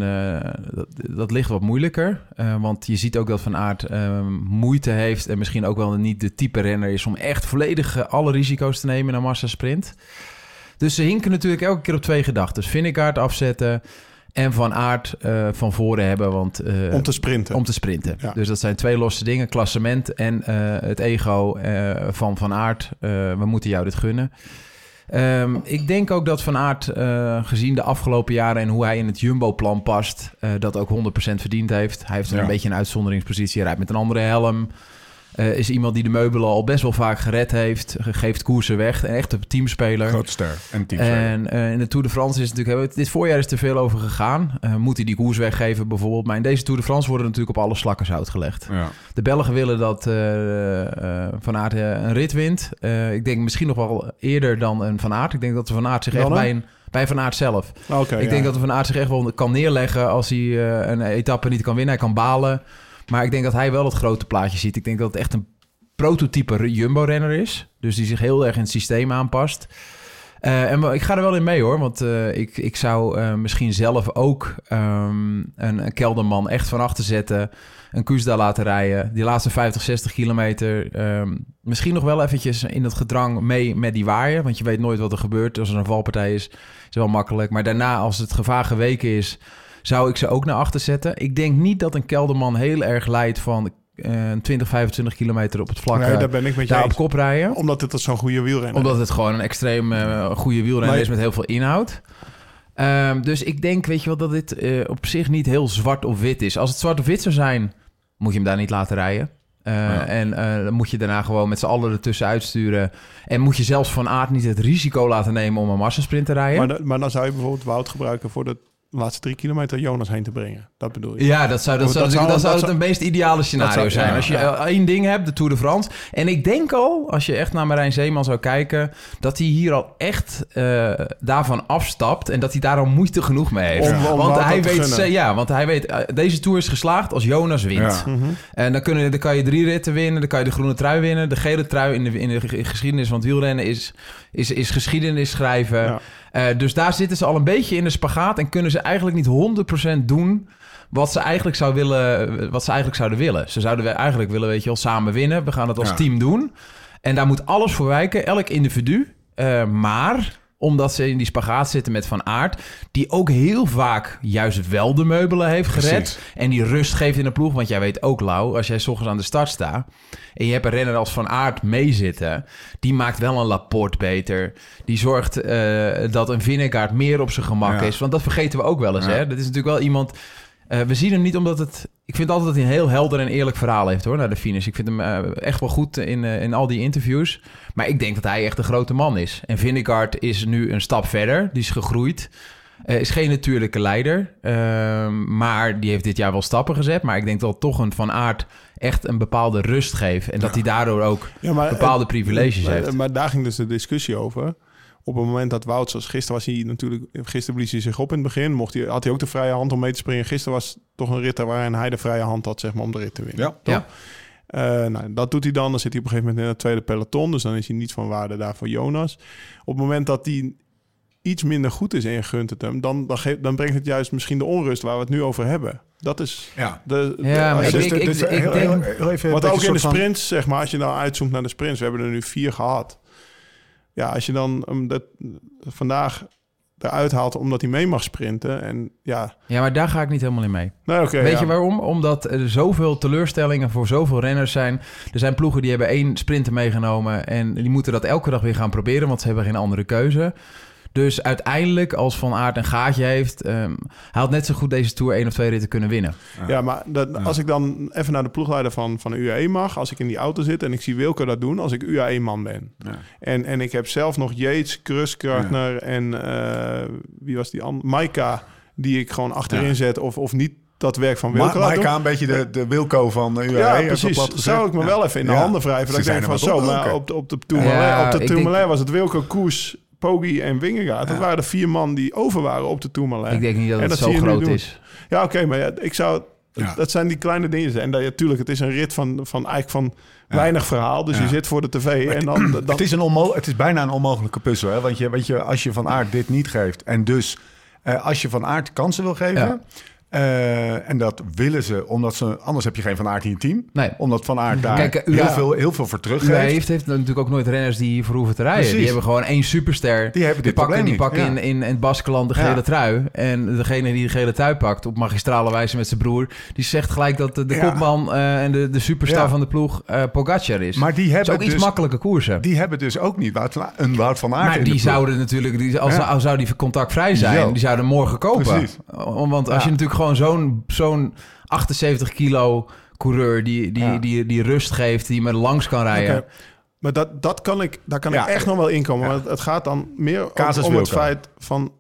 dat, dat ligt wat moeilijker. want je ziet ook dat Van Aert eh, moeite heeft... en misschien ook wel niet de type renner is... om echt volledig alle risico's te nemen in een massasprint. Dus ze hinken natuurlijk elke keer op twee gedachten. Vingegaard afzetten en Van Aert eh, van voren hebben. Want, eh, Om te sprinten. om te sprinten. Ja. Dus dat zijn twee losse dingen. Klassement en eh, het ego van Van Aert. We moeten jou dit gunnen. Ehm, ik denk ook dat Van Aert, gezien de afgelopen jaren... en hoe hij in het Jumbo-plan past... dat ook 100% verdiend heeft. Hij heeft Ja. een beetje een uitzonderingspositie. Hij rijdt met een andere helm. Eh, is iemand die de meubelen al best wel vaak gered heeft. Geeft koersen weg. Een echte teamspeler. Grote ster en teamspeler. En eh, in de Tour de France is het natuurlijk... Dit voorjaar is er veel over gegaan. Eh, moet hij die koers weggeven bijvoorbeeld? Maar in deze Tour de France worden natuurlijk op alle slakken zout gelegd. ja. De Belgen willen dat eh, eh, Van Aert een rit wint. Eh, ik denk misschien nog wel eerder dan een Van Aert. Ik denk dat Van Aert zich echt bij, een, bij Van Aert zelf... Oké, ik ja. denk dat Van Aert zich echt wel kan neerleggen als hij eh, een etappe niet kan winnen. Hij kan balen. Maar ik denk dat hij wel het grote plaatje ziet. Ik denk dat het echt een prototype Jumbo-renner is. Dus die zich heel erg in het systeem aanpast. Eh, en ik ga er wel in mee hoor. Want eh, ik, ik zou eh, misschien zelf ook ehm, een, een kelderman echt van achter zetten. Een Kuusda laten rijden. Die laatste 50, 60 kilometer. ehm, misschien nog wel eventjes in het gedrang mee met die waaier. Want je weet nooit wat er gebeurt. Als er een valpartij is, is wel makkelijk. Maar daarna, als het gevaar geweken is, zou ik ze ook naar achter zetten. Ik denk niet dat een kelderman heel erg leidt van eh, 20, 25 kilometer op het vlak. Nee, eh, daar ben ik met je daar op eens. kop rijden. Omdat dit zo'n goede wielrenner Omdat het gewoon een extreem eh, goede wielrenner Maar- is met heel veel inhoud. Ehm, dus ik denk, weet je wel, dat dit eh, op zich niet heel zwart of wit is. Als het zwart of wit zou zijn, moet je hem daar niet laten rijden. Eh, Ja. En eh, dan moet je daarna gewoon met z'n allen ertussen uitsturen. En moet je zelfs van aard niet het risico laten nemen om een massasprint te rijden. Maar, maar dan zou je bijvoorbeeld Wout gebruiken voor de laatste drie kilometer Jonas heen te brengen. Dat bedoel je? Ja, dat zou, dat Oh, zou, dat zou- dat zou dat het zou- meest ideale scenario zou- zijn. ja, als je ja. eh, één ding hebt, de Tour de France. En ik denk al, als je echt naar Marijn Zeeman zou kijken... dat hij hier al echt eh, daarvan afstapt... en dat hij daar al moeite genoeg mee heeft. Om- om want, hij weet, ja, want hij weet, eh, deze Tour is geslaagd als Jonas wint. Ja. Mhm. En dan, kunnen, dan kan je drie ritten winnen. Dan kan je de groene trui winnen. De gele trui in de, in de ge- geschiedenis van het wielrennen is, is, is geschiedenis schrijven. Ja. Eh, dus daar zitten ze al een beetje in de spagaat. En kunnen ze eigenlijk niet 100% doen wat ze eigenlijk, zou willen, wat ze eigenlijk zouden willen. Ze zouden we eigenlijk willen, weet je wel, samen winnen. We gaan het als Ja. team doen. En daar moet alles voor wijken, elk individu. Eh, maar omdat ze in die spagaat zitten met Van Aert... die ook heel vaak juist wel de meubelen heeft gered... Precies. en die rust geeft in de ploeg. Want jij weet ook, Lau, als jij s ochtends aan de start staat... en je hebt een renner als Van Aert meezitten... die maakt wel een Laporte beter. Die zorgt eh, dat een Vingegaard meer op zijn gemak Ja. is. Want dat vergeten we ook wel eens, Ja. hè? Dat is natuurlijk wel iemand... eh, we zien hem niet omdat het... Ik vind altijd dat hij een heel helder en eerlijk verhaal heeft, hoor, naar de finish. Ik vind hem eh, echt wel goed in, eh, in al die interviews. Maar ik denk dat hij echt een grote man is. En Vingegaard is nu een stap verder. Die is gegroeid. Is geen natuurlijke leider. Ehm, maar die heeft dit jaar wel stappen gezet. Maar ik denk dat toch een Van Aert echt een bepaalde rust geeft. En dat hij daardoor ook Ja, maar, bepaalde privileges maar, heeft. Maar daar ging dus de discussie over. Op het moment dat Wout, zoals gisteren was hij natuurlijk... Gisteren blies hij zich op in het begin. Mocht hij, had hij ook de vrije hand om mee te springen. Gisteren was toch een rit waarin hij de vrije hand had zeg maar, om de rit te winnen. Ja. toch? Ja. Eh, nou, dat doet hij dan. Dan zit hij op een gegeven moment in het tweede peloton. Dus dan is hij niet van waarde daar voor Jonas. Op het moment dat hij iets minder goed is in gunt het hem... Dan, dan, geeft, dan brengt het juist misschien de onrust waar we het nu over hebben. Dat is Ja. de... de- Ja, maar ik- ik- Dus ik denk- want een ook in de van- sprints, zeg maar, als je dan uitzoomt naar de sprints, we hebben er nu vier gehad. Ja, als je dan dat vandaag eruit haalt omdat hij mee mag sprinten. En ja, Ja, maar daar ga ik niet helemaal in mee. Weet ja. je waarom? Omdat er zoveel teleurstellingen voor zoveel renners zijn. Er zijn ploegen die hebben één sprinter meegenomen... en die moeten dat elke dag weer gaan proberen... want ze hebben geen andere keuze. Dus uiteindelijk, als Van Aert een gaatje heeft... ehm, hij had net zo goed deze Tour één of twee ritten kunnen winnen. Ja, maar dat, als ik dan even naar de ploegleider van, van de UAE mag, als ik in die auto zit en ik zie Wilco dat doen, als ik UAE-man ben. Ja. En, en ik heb zelf nog Yates, Kruskrachner en eh, wie was die andere? Maika, die ik gewoon achterin Ja. zet of, of niet dat werk van Wilco. Maika, een beetje de, de Wilco van de UAE. Ja, precies. plat. Zou ik me Ja. wel even in de Ja. handen wrijven. Dat ik denk van zo, op, maar op de, op de Tourmalet, Ja, op de Tourmalet denk- was het Wilco, Koes, Poggi en Wingegaard. Dat waren de vier man die over waren op de Tourmalet. Ik denk niet dat En het dat zo groot is. Ja, oké, maar ja, ik zou... Ja. Dat zijn die kleine dingen. En dat, ja, tuurlijk, het is een rit van, van eigenlijk van Ja. weinig verhaal. Dus je zit voor de tv en dan... dan Het is, een onmo het is bijna een onmogelijke puzzel. Hè? Want je, weet je, als je Van Aert dit niet geeft... en dus eh, als je Van Aert kansen wil geven... Eh, en dat willen ze, omdat ze... Anders heb je geen Van Aert in je team. Nee. Omdat Van Aert daar Kijk, heel, ja. veel, heel veel voor U teruggeeft. heeft, heeft natuurlijk ook nooit renners die hiervoor hoeven te rijden. Precies. Die hebben gewoon één superster. Die hebben dit pakken, probleem die pakken ja. in, in, in het Baskeland de gele Ja. trui. En degene die de gele trui pakt op magistrale wijze met zijn broer... die zegt gelijk dat de, kopman eh, en de, de superstar van de ploeg eh Pogacar is. Maar die hebben ook iets dus- makkelijke koersen. Die hebben dus ook niet Wout van Aert- een Wout van Aert maar in die zouden natuurlijk, die, als, zou die contactvrij zijn, die zouden morgen kopen. Precies. Want als je natuurlijk gewoon zo'n zo'n 78 kilo coureur die, die, Ja. die, die rust geeft, die met langs kan rijden. Maar dat, dat kan ik, daar kan Ja. ik echt nog wel inkomen. Want het gaat dan meer om, het feit van...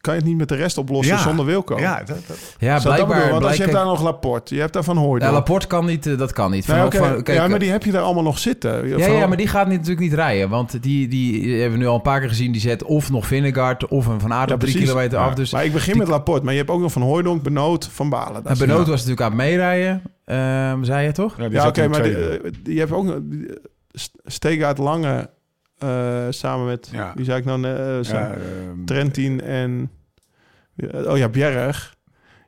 Kan je het niet met de rest oplossen Ja. zonder Wilco? Ja, dat, dat- Ja, dat blijkbaar. bedoelen? Want als je hebt daar nog Laporte, je hebt daar Van Hooydonk. ja, Laporte kan niet, eh, dat kan niet. Nee, Van- oké. van- kijk, ja, maar die heb je daar allemaal nog zitten. Ja, ja, maar die gaat niet, natuurlijk niet rijden. Want die, die hebben we nu al een paar keer gezien. Die zet of nog Vingegaard of een Van Aert Ja, op drie precies. kilometer af. Dus Maar ik begin die- met Laporte. Maar je hebt ook nog Van Hooydonk, Benoot, Van Balen. Dat en Benoot was natuurlijk aan het meerijden. Ehm, zei je toch? ja, die Ja, zat oké, maar die, eh, die ook eh, St- Stegaard Lange eh, samen met... Ja. Wie zei ik nou? eh, Ja, ehm, Trentin en... Oh ja, Bjerg.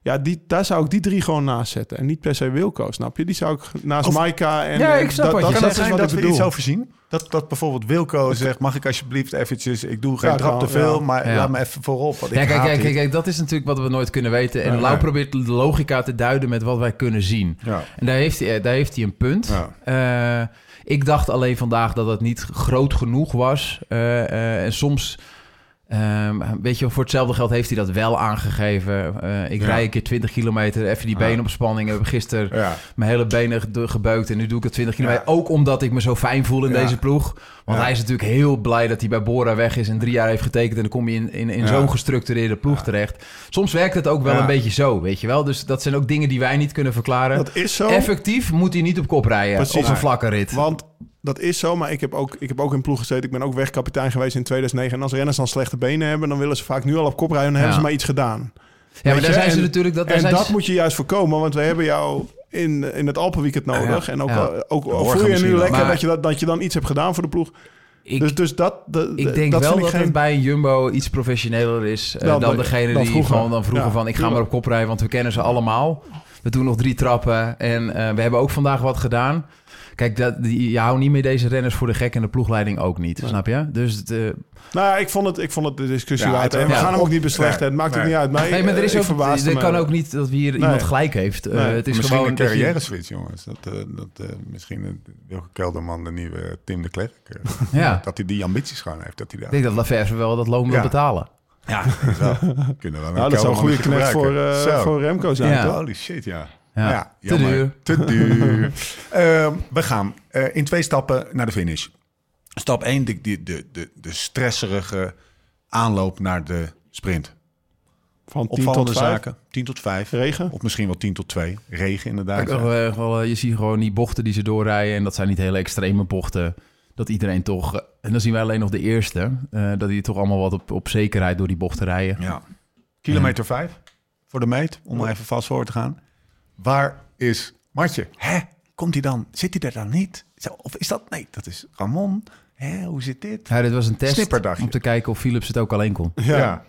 Ja, die, daar zou ik die drie gewoon naast zetten. En niet per se Wilco, snap je? Die zou ik naast Of- Maika en... Ja, eh, ik snap dat, wat dat, je dat zijn wat dat ik we bedoel. iets over zien? Dat, dat bijvoorbeeld Wilco zegt, mag ik alsjeblieft eventjes... Ik doe geen Ja, trap te veel, ja. maar Ja. laat me even voorop. Want Ja, kijk, kijk, kijk, kijk, dat is natuurlijk wat we nooit kunnen weten. En Lau probeert de logica te duiden met wat wij kunnen zien. Ja. En daar heeft hij, daar heeft hij een punt. Ja. Eh, ik dacht alleen vandaag dat het niet groot genoeg was. Eh, eh, en soms Ehm, weet je, voor hetzelfde geld heeft hij dat wel aangegeven. Eh, ik Ja. rij een keer 20 kilometer, even die Ja. beenopspanning. Ik heb gisteren Ja. mijn hele benen ge- gebeukt en nu doe ik het 20 kilometer. Ja. Ook omdat ik me zo fijn voel in deze ploeg. Want hij is natuurlijk heel blij dat hij bij Bora weg is en drie jaar heeft getekend. En dan kom je in, in, in zo'n gestructureerde ploeg terecht. Soms werkt het ook wel een beetje zo, weet je wel. Dus dat zijn ook dingen die wij niet kunnen verklaren. Dat is zo. Effectief moet hij niet op kop rijden Precies. op een vlakke rit. Want dat is zo, maar ik heb, ook, ik heb ook in ploeg gezeten. Ik ben ook wegkapitein geweest in 2009. En als renners dan slechte benen hebben, dan willen ze vaak nu al op kop rijden. En dan hebben ze maar iets gedaan. ja, maar daar zijn ze En- natuurlijk... Dat, daar en dat ze- moet je juist voorkomen, want we hebben jou in, in het Alpenweekend nodig. Ja. En ook, Ja. ook voel je nu lekker Maar- dat, je dat, dat je dan iets hebt gedaan voor de ploeg. ik, dus, dus dat, de, ik denk dat wel dat geen... het bij een Jumbo iets professioneler is eh, Dan dan, de- degene dan die vroeger. gewoon dan vroeger Ja, van ik ga maar op kop rijden, want we kennen ze allemaal. We doen nog drie trappen en eh, we hebben ook vandaag wat gedaan. Kijk, dat, die, je houdt niet meer deze renners voor de gek en de ploegleiding ook niet, snap je? Dus het, eh, Nou ja, ik vond het, ik vond het de discussie Ja, waard. En we ja. gaan hem ook niet beslechten. Het maakt Nee. ook niet uit. Maar nee, maar er is ik ook, verbaasde er me. kan ook niet dat we hier Nee. iemand gelijk heeft. Eh, het is misschien gewoon een dat je- carrière switch, jongens. Dat, eh, dat, eh, misschien uh, Wilke Kelderman de nieuwe Tim de Klerk. Ja. Dat hij die ambities gewoon heeft. Dat hij Ik daar... denk dat Laverse wel dat loon wil Ja. betalen. Ja, wel. Kunnen we Nou, dat zou een goede knecht voor, eh, Zo. voor Remco zijn? Holy shit, ja. Ja. Te duur. Te duur. Ehm, we gaan eh, in twee stappen naar de finish. Stap 1, de, de, de, de, de stresserige aanloop naar de sprint. Van 10 Opvallende tot 5. zaken. 10 tot 5. Regen. Of misschien wel 10 tot 2. Regen inderdaad. Eh, wel, eh, je ziet gewoon die bochten die ze doorrijden. En dat zijn niet hele extreme bochten. Dat iedereen toch... En dan zien wij alleen nog de eerste. eh, dat die toch allemaal wat op, op zekerheid door die bochten rijden. Ja. Kilometer 5 voor de meet, om maar even vast voor te gaan. Waar is Martje? Hè? Komt hij dan? Zit hij er dan niet? Zo, Of is dat? Nee, dat is Ramon. Hè, hoe zit dit? Ja, dit was een test om te kijken of Philips het ook alleen kon. Ja.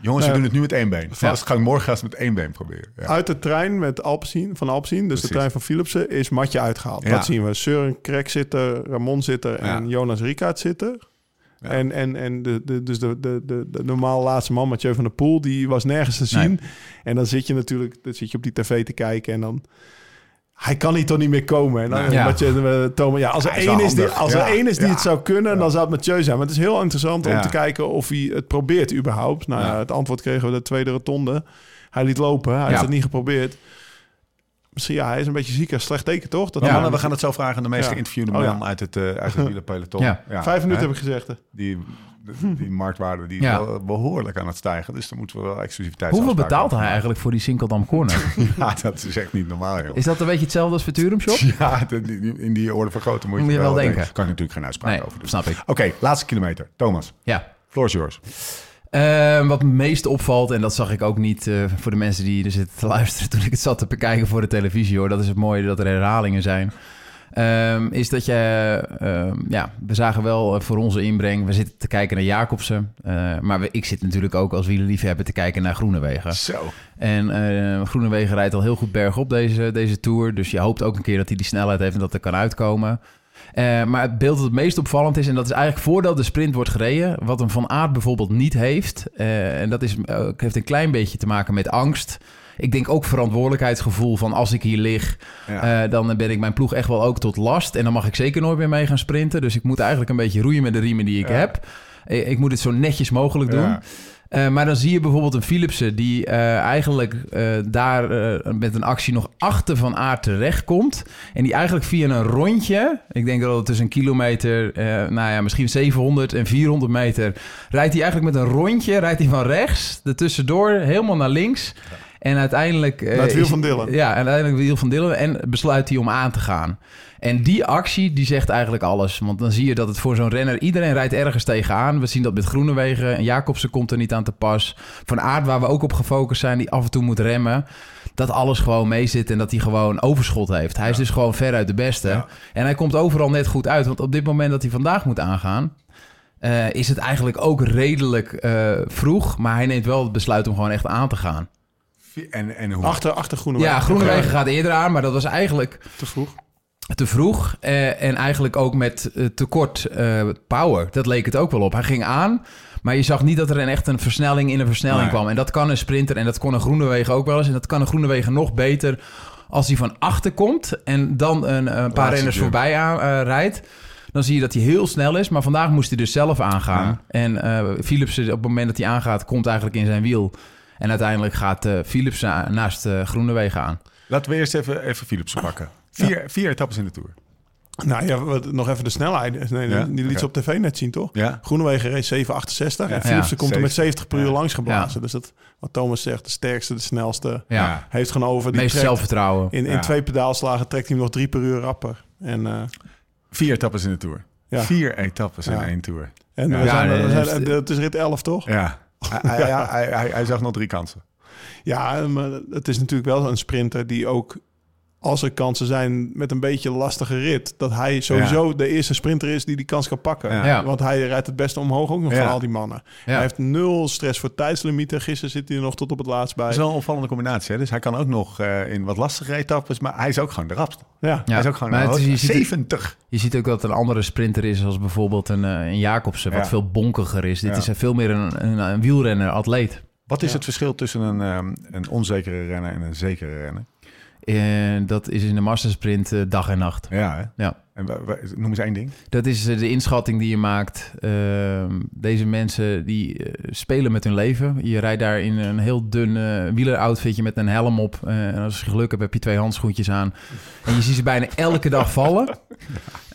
Jongens, Ja. we doen het nu met één been. Ja. Vast gaan we morgen gaan we het met één been proberen. Ja. Uit de trein met Alpecin, van Alpecin, dus Precies. de trein van Philipsen, is Matje uitgehaald. Ja. Dat zien we. Søren Krek zit er, Ramon zit er en Ja. Jonas Rikaert zit er. Ja. En, en, en de, de, dus de, de, de, de normaal laatste man, Mathieu van der Poel, die was nergens te zien. En dan zit je natuurlijk dan zit je op die tv te kijken en dan... Hij kan hier toch niet meer komen. En dan. Ja. Mathieu, eh, Thomas, ja, als er één is, die, als er één is die het zou kunnen, dan zou het Mathieu zijn. Maar het is heel interessant om te kijken of hij het probeert überhaupt. Nou het antwoord kregen we de tweede rotonde. Hij liet lopen, hij heeft het niet geprobeerd. Misschien, ja, hij is een beetje ziek. Een slecht teken, toch? Dat Ja, we gaan het zo vragen aan de meest Ja. geïnterviewde Oh, ja. man uit het, eh uit het wielerpeloton. Ja. Vijf minuten hè? heb ik gezegd. hè. Die, die, die marktwaarde die is Ja. wel behoorlijk aan het stijgen. Dus dan moeten we wel exclusiviteit Hoeveel betaalt hij eigenlijk voor die Sinkeldam Corner? Ja, dat is echt niet normaal, joh. Is dat een beetje hetzelfde als Futurum Shop? Ja, in die orde van grootte moet je, Moet je wel denken. Daar kan ik natuurlijk geen uitspraak Nee, over doen. snap ik. Oké, laatste kilometer. Thomas, Ja. floor is yours. Ehm, wat me meest opvalt, en dat zag ik ook niet eh, voor de mensen die er zitten te luisteren toen ik het zat te bekijken voor de televisie hoor. Dat is het mooie dat er herhalingen zijn. Ehm, is dat je, ehm, ja, we zagen wel eh, voor onze inbreng, we zitten te kijken naar Jacobsen. eh, maar we, ik zit natuurlijk ook als wielerliefhebber te kijken naar Groenewegen. Zo. En eh Groenewegen rijdt al heel goed bergop deze, deze Tour. Dus je hoopt ook een keer dat hij die snelheid heeft en dat er kan uitkomen. Eh, maar het beeld dat het meest opvallend is... en dat is eigenlijk voordat de sprint wordt gereden... wat een Van Aert bijvoorbeeld niet heeft... eh, en dat is, eh, heeft een klein beetje te maken met angst... Ik denk ook verantwoordelijkheidsgevoel van als ik hier lig, Ja. dan ben ik mijn ploeg echt wel ook tot last. En dan mag ik zeker nooit meer mee gaan sprinten. Dus ik moet eigenlijk een beetje roeien met de riemen die ik Ja. heb. Ik moet het zo netjes mogelijk doen. Ja. Eh, maar dan zie je bijvoorbeeld een Philipsen die eh, eigenlijk eh, daar met een actie nog achter van aard terechtkomt. En die eigenlijk via een rondje, ik denk dat het tussen een kilometer, nou ja, misschien 700 en 400 meter, rijdt hij eigenlijk met een rondje, rijdt hij van rechts, er tussendoor, helemaal naar links. En uiteindelijk... het wiel van Dylan. Ja, en uiteindelijk wiel van Dylan. En besluit hij om aan te gaan. En die actie, die zegt eigenlijk alles. Want dan zie je dat het voor zo'n renner... Iedereen rijdt ergens tegenaan. We zien dat met Groenewegen. En Jacobsen komt er niet aan te pas. Van Aert, waar we ook op gefocust zijn... die af en toe moet remmen. Dat alles gewoon meezit en dat hij gewoon overschot heeft. Hij is dus gewoon veruit de beste. Ja. En hij komt overal net goed uit. Want op dit moment dat hij vandaag moet aangaan... eh, is het eigenlijk ook redelijk eh, vroeg. Maar hij neemt wel het besluit om gewoon echt aan te gaan. En, en hoe? Achter, achter Groenewegen. Ja, Groenewegen gaat eerder aan, maar dat was eigenlijk Te vroeg. te vroeg. eh, en eigenlijk ook met eh, tekort eh, power. Dat leek het ook wel op. Hij ging aan, maar je zag niet dat er een echt een versnelling in een versnelling Nee. kwam. En dat kan een sprinter en dat kon een Groenewegen ook wel eens. En dat kan een Groenewegen nog beter als hij van achter komt en dan een, een paar renners jump. voorbij aan, eh, rijdt. dan zie je dat hij heel snel is. Maar vandaag moest hij dus zelf aangaan. Ja. En eh Philipsen, op het moment dat hij aangaat, komt eigenlijk in zijn wiel. En uiteindelijk gaat eh Philipsen naast eh Groenewegen aan. Laten we eerst even, even Philipsen pakken. Vier, vier etappes in de Tour. Nou ja, wat- nog even de snelheid. Nee, Ja, Die liet ze op tv net zien, toch? Ja. Groenewegen race 768 Ja. en Philipsen Ja, komt er met 70 per uur Ja. langs geblazen. Dus dat, wat Thomas zegt, de sterkste, de snelste. Ja, Ja. Heeft gewoon over. Die meest trekt- zelfvertrouwen. in, in Ja. twee pedaalslagen trekt hij hem nog drie per uur rapper. En, eh, Vier etappes in de Tour. Ja. Vier etappes in Ja. één Tour. en we Ja, zijn, we het is rit 11, toch? Ja. Hij, ja, hij, hij, hij zag nog drie kansen. Ja, maar het is natuurlijk wel een sprinter die ook, als er kansen zijn met een beetje lastige rit, dat hij sowieso de eerste sprinter is die die kans kan pakken. Ja. Ja. Want hij rijdt het beste omhoog ook nog Ja. van al die mannen. Ja. Hij heeft nul stress voor tijdslimieten. Gisteren zit hij er nog tot op het laatst bij. Dat is wel een opvallende combinatie. Hè? Dus hij kan ook nog eh, in wat lastige etappes, maar hij is ook gewoon de rapste. Ja. Ja, Hij is ook gewoon maar het is- je, ziet, 70. je ziet ook dat een andere sprinter is, als bijvoorbeeld een, eh, een Jacobsen, wat Ja. veel bonkiger is. Dit Ja. is veel meer een, een, een wielrenner, atleet. Wat is Ja. het verschil tussen een, ehm, een onzekere renner en een zekere renner? En dat is in de massasprint eh, dag en nacht. Ja, hè? Ja. En noem eens één ding. Dat is eh, de inschatting die je maakt. Ehm, deze mensen die eh, spelen met hun leven. Je rijdt daar in een heel dun wieleroutfitje met een helm op. En als je geluk hebt, heb je twee handschoentjes aan. En je ziet ze bijna elke dag vallen.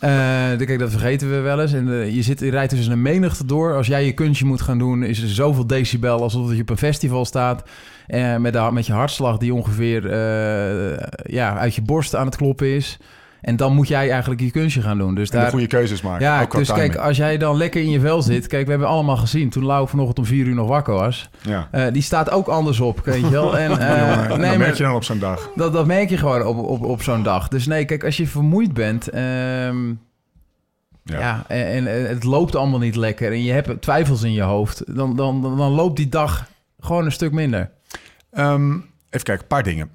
Kijk, dat vergeten we wel eens. En je, zit, je rijdt tussen een menigte door. Als jij je kunstje moet gaan doen, is er zoveel decibel alsof je op een festival staat. Eh, met, de, met je hartslag die ongeveer eh, ja, uit je borst aan het kloppen is. En dan moet jij eigenlijk je kunstje gaan doen. Dus En de daar, goede keuzes maken. ja, dus timing. kijk, als jij dan lekker in je vel zit... Kijk, we hebben allemaal gezien toen Lau vanochtend om vier uur nog wakker was. Ja. Eh, die staat ook anders op, weet je wel. En, Jongen, dat merk je dan op zo'n dag. dat, dat merk je gewoon op, op, op zo'n dag. Dus nee, kijk, als je vermoeid bent... ehm, Ja. ja. en, en het loopt allemaal niet lekker... en je hebt twijfels in je hoofd... dan, dan, dan, dan loopt die dag gewoon een stuk minder. Ehm, even kijken, een paar dingen.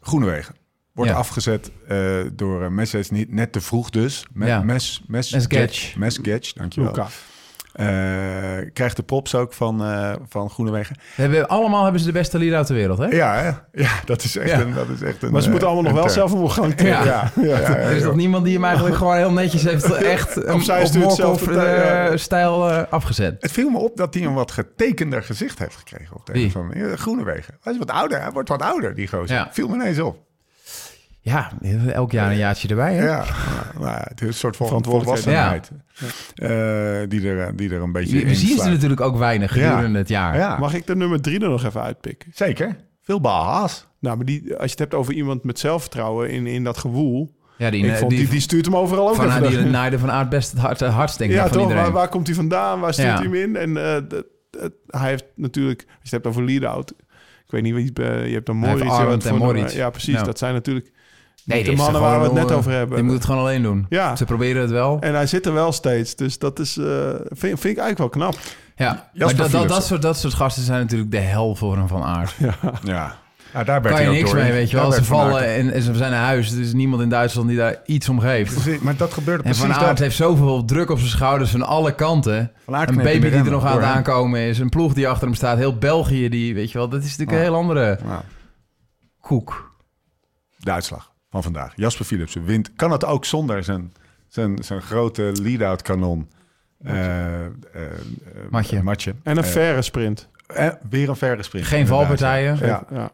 Groenewegen. Wordt Ja. afgezet eh, door uh, Mercedes niet net te vroeg dus. Met Ja. Mes, mes, Mesgetch. Mesgetch, dankjewel. Luca. Eh, krijgt de props ook van, eh, van Groenewegen. We hebben, allemaal hebben ze de beste leader ter wereld, hè? Ja, hè? ja dat, is echt Ja. een, dat is echt een... Maar ze eh, moeten allemaal nog een wel term. zelf omhoog gaan Ja. Ja, ja, ja, ja, Er is ja. nog niemand die hem eigenlijk gewoon heel netjes heeft echt Opzij op stuurt zelf Morkov de tij- eh, ja. stijl eh, afgezet. Het viel me op dat hij een wat getekender gezicht heeft gekregen. Op de een manier. Groenewegen. Hij is wat ouder. Hij wordt wat ouder, die gozer. Ja. Viel me ineens op. Ja, elk jaar een jaartje erbij, hè? Ja, nou, het is een soort van Verantwoordelijkheid. volwassenheid. eh, die, er, die er een beetje We, in zien ze natuurlijk ook weinig Ja. gedurende het jaar. Ja, Mag ik de nummer drie er nog even uitpikken? zeker. Veel baas. Nou, maar die, als je het hebt over iemand met zelfvertrouwen in, in dat gewoel. Ja, die, ik eh, vond, die, die, die stuurt hem overal ook van even. die naaide van aard best het hart, het hardst, denk ik, ja, van toch? Waar, waar komt hij vandaan? Waar stuurt Ja. hij hem in? En eh, dat- dat- hij heeft natuurlijk, als je het hebt over lead-out. Ik weet niet wie eh, je hebt Hij heeft Moritz. je en Moritz. Ja, precies. Dat zijn natuurlijk nee, de mannen waar we het net eh, over hebben. Die moet het gewoon alleen doen. Ja. Ze proberen het wel. En hij zit er wel steeds. Dus dat is, eh, vind, vind ik eigenlijk wel knap. Ja, maar dat, dat, dat, soort, dat soort gasten zijn natuurlijk de hel voor een van aard. Ja. Ja, daar werd Kan je niks door. mee, weet je wel. Daar Ze Van vallen en, en ze zijn naar huis. Er is niemand in Duitsland die daar iets om geeft. Precies, Maar dat gebeurde En precies Van Aert dat. heeft zoveel druk op zijn schouders van alle kanten. Van Een baby die er nog aan het hem. aankomen is. Een ploeg die achter hem staat. Heel België, die, weet je wel. Dat is natuurlijk Ja. een heel andere Ja. koek. De uitslag van vandaag. Jasper Philipsen wint. Kan het ook zonder zijn, zijn, zijn grote lead-out kanon. Eh, eh, eh, Matje. Matje. En een Eh, verre sprint. eh, weer een verre sprint. Geen inderdaad, valpartijen. Ja. Ja.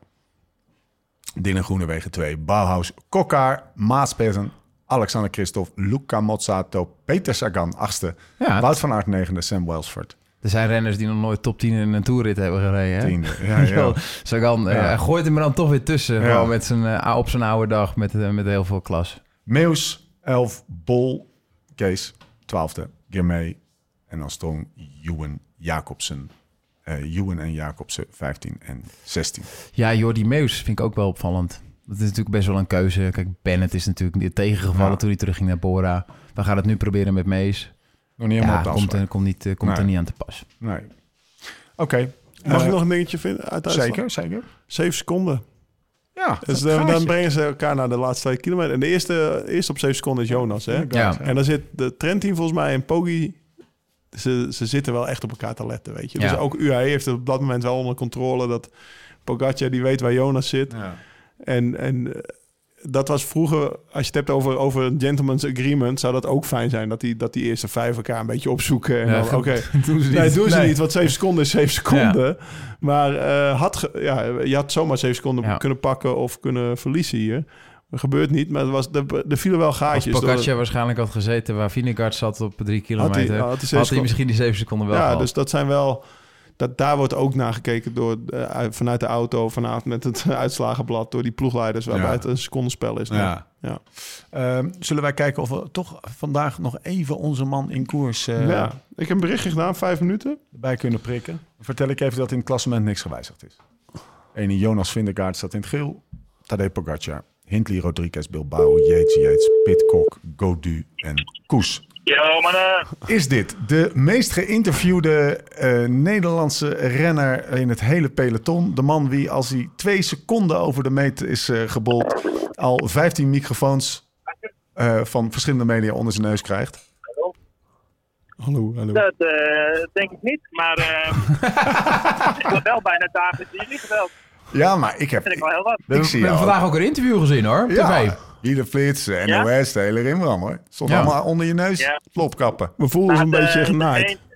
Dylan Groenewegen 2. Bauhaus, Kokkaar, Maas Petersen, Alexander Christophe, Luca Mozzato, Peter Sagan, achtste. Ja, Wout van Aert, negende. Sam Welsford, er zijn renners die nog nooit top 10 in een toerrit hebben gereden. Hè? tiende. Ja, ja. Eh, Ja. hij gooit hem er dan toch weer tussen. Ja. Met zijn, eh, op zijn oude dag met, eh, met heel veel klas. Meus, 11, Bol, Kees, 12e, Girmay en dan Strong, Ewan, Jacobsen. Eh Ewan en Jacobsen, 15 en 16. Ja, Jordi Meus vind ik ook wel opvallend. Dat is natuurlijk best wel een keuze. Kijk, Bennett is natuurlijk niet tegengevallen Ja. toen hij terugging naar Bora. We gaan het nu proberen met Mees. Nog niet helemaal Ja, op komt, afspraak. er, komt, niet, eh, komt Nee. er niet aan te pas. Nee. Oké. Mag Eh, ik nog een dingetje vinden uit Duitsland? Zeker, zeker. Zeven seconden. Ja, Dus dan, brengen ze elkaar naar de laatste twee kilometer. En de eerste, eerste op zeven seconden is Jonas. Hè? Ja. En dan zit de trendteam volgens mij en Poggi... Ze, ze zitten wel echt op elkaar te letten, weet je. Dus ook UAE heeft het op dat moment wel onder controle... dat Pogacar, die weet waar Jonas zit. Ja. En, en eh, dat was vroeger, als je het hebt over, over een gentleman's agreement, zou dat ook fijn zijn. Dat die, dat die eerste vijf elkaar een beetje opzoeken. En Ja, dan, oké, doen ze niet. Nee, doen ze Nee. niet, want 7 seconden is 7 seconden. Maar eh, had ja, je had zomaar 7 seconden Ja. kunnen pakken of kunnen verliezen hier. Dat gebeurt niet, maar er, was, er, er vielen wel Als gaatjes. door- Pogacar waarschijnlijk had gezeten waar Vinegaard zat op drie Had hij- kilometer, had hij had zeven hij, seconden- misschien die zeven seconden wel ja, gehad. dus dat zijn wel... Dat, daar wordt ook naar gekeken door, eh, vanuit de auto, vanavond met het uitslagenblad, door die ploegleiders, waarbij Ja. het een secondenspel is. Ja. Ja. Ehm, zullen wij kijken of we toch vandaag nog even onze man in koers eh, ja. Ik heb een berichtje gedaan, vijf minuten. erbij kunnen prikken? Vertel ik even dat in het klassement niks gewijzigd is. Ene Jonas Vindegaard staat in het geel. Tadej Pogacar, Hindley, Rodriguez, Bilbao, Yates, Yates, Pitcock, Godu en Koes. Yo, mannen. Is dit de meest geïnterviewde eh, Nederlandse renner in het hele peloton? De man wie als hij twee seconden over de meet is eh, gebold... al 15 microfoons eh, van verschillende media onder zijn neus krijgt? Hallo, hallo. Dat eh, denk ik niet. Maar eh, ik word wel bijna dagen die niet geweld. Ja, maar ik heb... vind ik wel heel wat. we ik zie we hebben jou. vandaag ook een interview gezien hoor, op tv. Ieder flits, NOS, de hele rimram hoor. Stond Ja. allemaal onder je neus. Ja. Plopkappen. We voelen ons een Maar de- beetje de genaaid. een-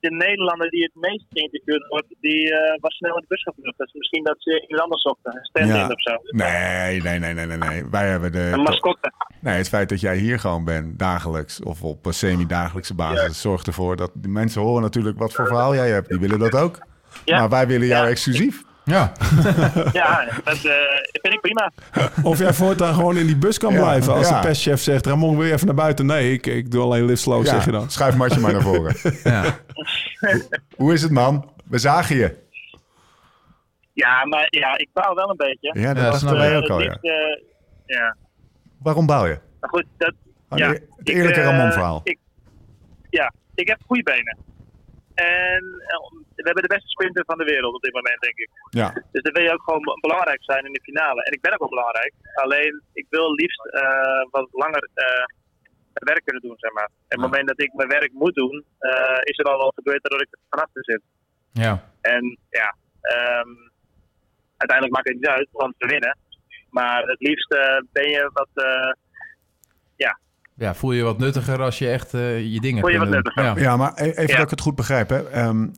De Nederlander die het meest geïnterviewd wordt, die eh, was snel in de bus gevlucht. Dus misschien dat ze iemand anders zochten. Een stand-in Ja. of zo. Nee, nee, nee, nee, nee, nee. Wij hebben de... Een mascotte. Nee, het feit dat jij hier gewoon bent, dagelijks of op een semi-dagelijkse basis, zorgt ervoor dat die mensen horen natuurlijk wat voor verhaal jij hebt. Die willen dat ook. Ja. Maar wij willen jou Ja. exclusief. Ja, Ja, dat eh, vind ik prima. Of jij voortaan gewoon in die bus kan Ja, blijven. Als ja. de perschef zegt, Ramon, wil je even naar buiten? Nee, ik, ik doe alleen lift slow, zeg je dan. Schuif Martje maar naar voren. ja. Hoe is het, man? We zagen je. Ja, maar ja, ik baal wel een beetje. Ja, dat Ja, was Eh, ook al, ja. eh. Waarom bouw je? Maar goed, dat... Oh, ja, nee, het eerlijke ik, eh, Ramon-verhaal. ik- Ja, ik heb goede benen. En eh, we hebben de beste sprinter van de wereld op dit moment, denk ik. Ja, Dus dan wil je ook gewoon be- belangrijk zijn in de finale. En ik ben ook wel belangrijk. Alleen, ik wil liefst eh, wat langer mijn werk kunnen doen, zeg maar. En op het moment dat ik mijn werk moet doen, is er al wel gebeurd dat ik er vanaf zit. ja. En ja, ehm, uiteindelijk maakt het niet uit, want we winnen. Maar het liefst ben je wat... eh, ja, voel je je wat nuttiger als je echt eh, je dingen Voel je kunt wat doen. nuttiger. Ja. ja maar e- even Ja. dat ik het goed begrijp. Hè. Ehm,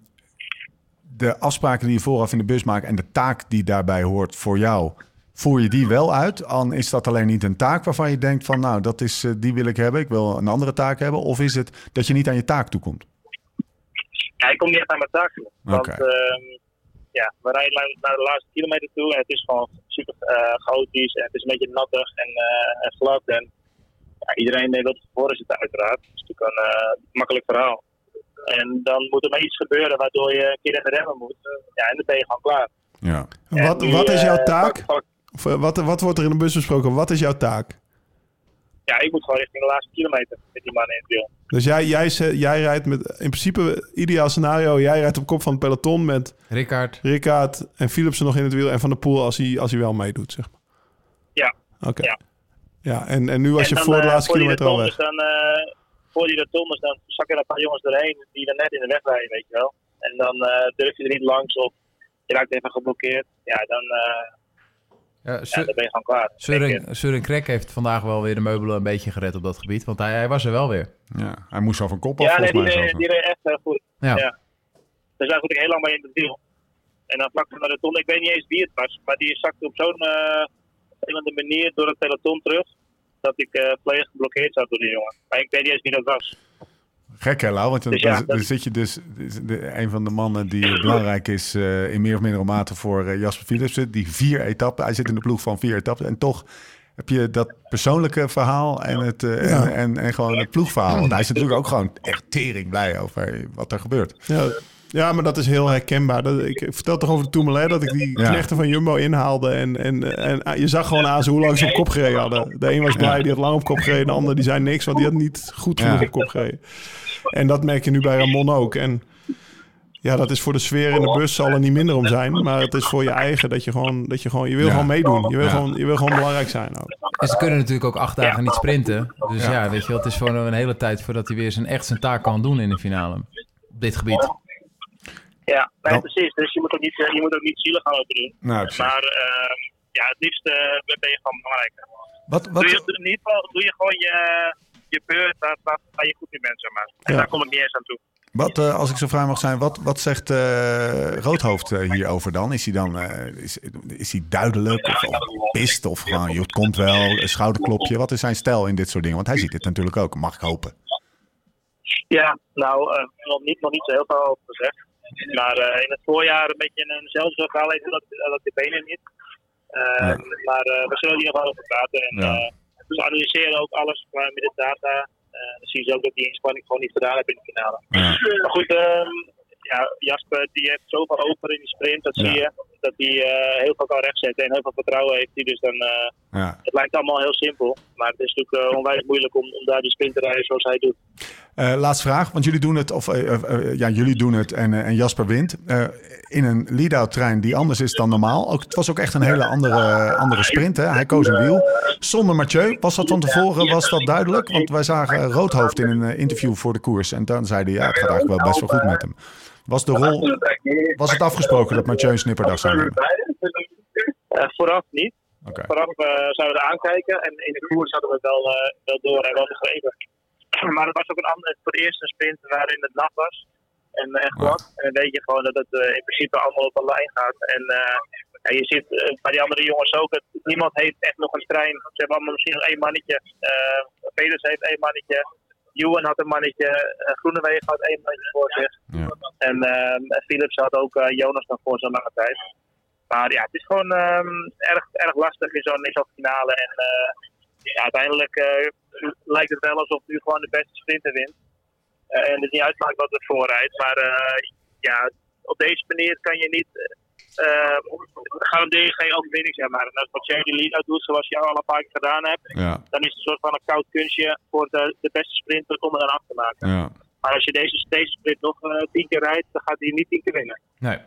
de afspraken die je vooraf in de bus maakt en de taak die daarbij hoort voor jou, voer je die wel uit? Dan is dat alleen niet een taak waarvan je denkt van nou, dat is, eh, die wil ik hebben, ik wil een andere taak hebben. Of is het dat je niet aan je taak toekomt? Ja, ik kom niet echt aan mijn taak toe. Want Oké. ehm, ja, we rijden naar- naar de laatste kilometer toe en het is gewoon super eh, chaotisch en het is een beetje nattig en, eh, en glad. En ja, iedereen eh, wil tevoren zitten uiteraard. Het is natuurlijk een eh, makkelijk verhaal. En dan moet er maar iets gebeuren waardoor je een keer in de remmen moet. Ja, en dan ben je gewoon klaar. Ja. Wat, wat is jouw eh, taak? pak- pak- Of, wat, wat wordt er in de bus besproken? Wat is jouw taak? ja, ik moet gewoon richting de laatste kilometer met die man in het wiel. Dus jij, jij, jij rijdt met, in principe, ideaal scenario, jij rijdt op kop van het peloton met Ricard, Rickaard en Philipsen nog in het wiel en Van der Poel als hij, als hij wel meedoet, zeg maar. Ja. Oké. Ja. Ja, en, en nu was En je dan, voor de eh, laatste voor kilometer al weg. Dan, eh, voor die rotondes dan zakken er een paar jongens erheen die er net in de weg rijden, weet je wel. En dan eh, durf je er niet langs of je raakt even geblokkeerd. Ja, dan, eh, ja, ja, Sur- dan ben je gewoon klaar. Søren, Søren Krek heeft vandaag wel weer de meubelen een beetje gered op dat gebied. Want hij, hij was er wel weer. ja, hij moest al van kop af Ja, nee, volgens die, mij. reed- die reed echt heel goed. Ja. Ja. Daar zat ik heel lang mee in het wiel. En dan vlak voor de rotonde, ik weet niet eens wie het was, maar die zakte op zo'n eh vervelende manier door het peloton terug. Dat ik eh volledig geblokkeerd zat door die jongen. Maar ik weet niet eens wie dat was. Gek hè, Lau? Want dan, Dus ja, dan- dat- dan zit je dus de, een van de mannen die belangrijk is eh, in meer of mindere mate voor eh, Jasper Philipsen. Die vier etappen, hij zit in de ploeg van vier etappen. En toch heb je dat persoonlijke verhaal en, het, eh, Ja. en, en, en gewoon het ploegverhaal. Want hij is natuurlijk ook gewoon echt tering blij over wat er gebeurt. Ja. Ja, maar dat is heel herkenbaar. Dat, ik ik vertel toch over de Tourmalet dat ik die Ja. knechten van Jumbo inhaalde. En, en, en je zag gewoon aan ze hoe lang ze op kop gereden hadden. De een was blij, die had lang op kop gereden. De ander die zei niks, want die had niet goed genoeg Ja. op kop gereden. En dat merk je nu bij Ramon ook. En ja, dat is voor de sfeer in de bus zal er niet minder om zijn. Maar het is voor je eigen dat je gewoon, dat je gewoon, je wil Ja. gewoon meedoen. Je wil, Ja. gewoon, je wil gewoon belangrijk zijn ook. En ze kunnen natuurlijk ook acht dagen niet sprinten. Dus ja. weet je wel, het is gewoon een hele tijd voordat hij weer zijn, echt zijn taak kan doen in de finale. Op dit gebied. Ja, nee, Dan- precies. Dus je moet ook niet, eh, je moet ook niet zielig gaan lopen doen. Nou. Maar ehm, ja, het liefst eh, ben je gewoon belangrijk. Wat, wat, Doe, je, doe, in ieder geval, doe je gewoon je, je beurt waar, waar, waar je goed in bent, zeg maar. En Ja. daar kom ik niet eens aan toe. wat eh, als ik zo vrij mag zijn, wat, wat zegt eh, Roodhoofd hierover dan? Is hij dan is, is hij duidelijk of, of pist of gewoon, joh, het komt wel, een schouderklopje? Wat is zijn stijl in dit soort dingen? Want hij ziet dit natuurlijk ook, mag ik hopen. Ja, nou, eh, nog, niet, nog niet zo heel veel over gezegd. Maar eh, in het voorjaar een beetje eenzelfde verhaal heeft dat, dat de benen niet. Eh, Ja. Maar eh, we zullen hier nog wel over praten. En, Ja. analyseren ook alles met de data. Dan zien ze ook dat die inspanning gewoon niet gedaan hebben in de finale. Ja. Maar goed, ehm, ja, Jasper die heeft zoveel over in die sprint, dat Ja. zie je. Dat hij heel veel kan rechtzetten en heel veel vertrouwen heeft. hij. Dus dan, Ja. het lijkt allemaal heel simpel. Maar het is natuurlijk eh, onwijs moeilijk om, om daar die sprint te rijden zoals hij doet. Eh, laatste vraag, want jullie doen het, of eh, eh, ja, jullie doen het en, en Jasper wint. In een lead-out trein die anders is dan normaal. Ook, het was ook echt een hele andere, andere sprint. Hè? Hij koos een wiel. Zonder Mathieu, was dat van tevoren was dat duidelijk? Want wij zagen Roodhoofd in een interview voor de koers. En dan zei hij, ja, het gaat eigenlijk wel best wel goed met hem. Was de rol, was het afgesproken dat Mathieu een snipperdag zou? Eh, vooraf niet. Vooraf zouden we er aankijken en in de koers hadden we het wel, wel door en wel begrepen. Maar het was ook een ander, voor het eerst een sprint waarin het nacht was en, en glad. En dan weet je gewoon dat het eh, in principe allemaal op een lijn gaat. En eh, ja, je ziet eh, bij die andere jongens ook, dat niemand heeft echt nog een trein. Ze hebben allemaal misschien nog één mannetje. Eh Peters heeft één mannetje. Ewan had een mannetje. eh Groenewegen had één mannetje voor zich. Ja. En Philips had ook eh, Jonas nog voor zo'n lange tijd. Maar ja, het is gewoon ehm, erg, erg lastig in zo'n zo'n finale. En eh, ja, uiteindelijk eh, lijkt het wel alsof nu gewoon de beste sprinter wint. Eh, en het niet uitmaakt wat het voorrijdt. Maar eh, ja, op deze manier kan je niet. garandeer je geen overwinning, zeg maar. En als die lead-out doet zoals je al een paar keer gedaan hebt, Ja, dan is het een soort van een koud kunstje voor de, de beste sprinter om er aan af te maken. ja. Maar als je deze, deze sprint nog tien keer rijdt, dan gaat hij niet tien keer winnen. Nee.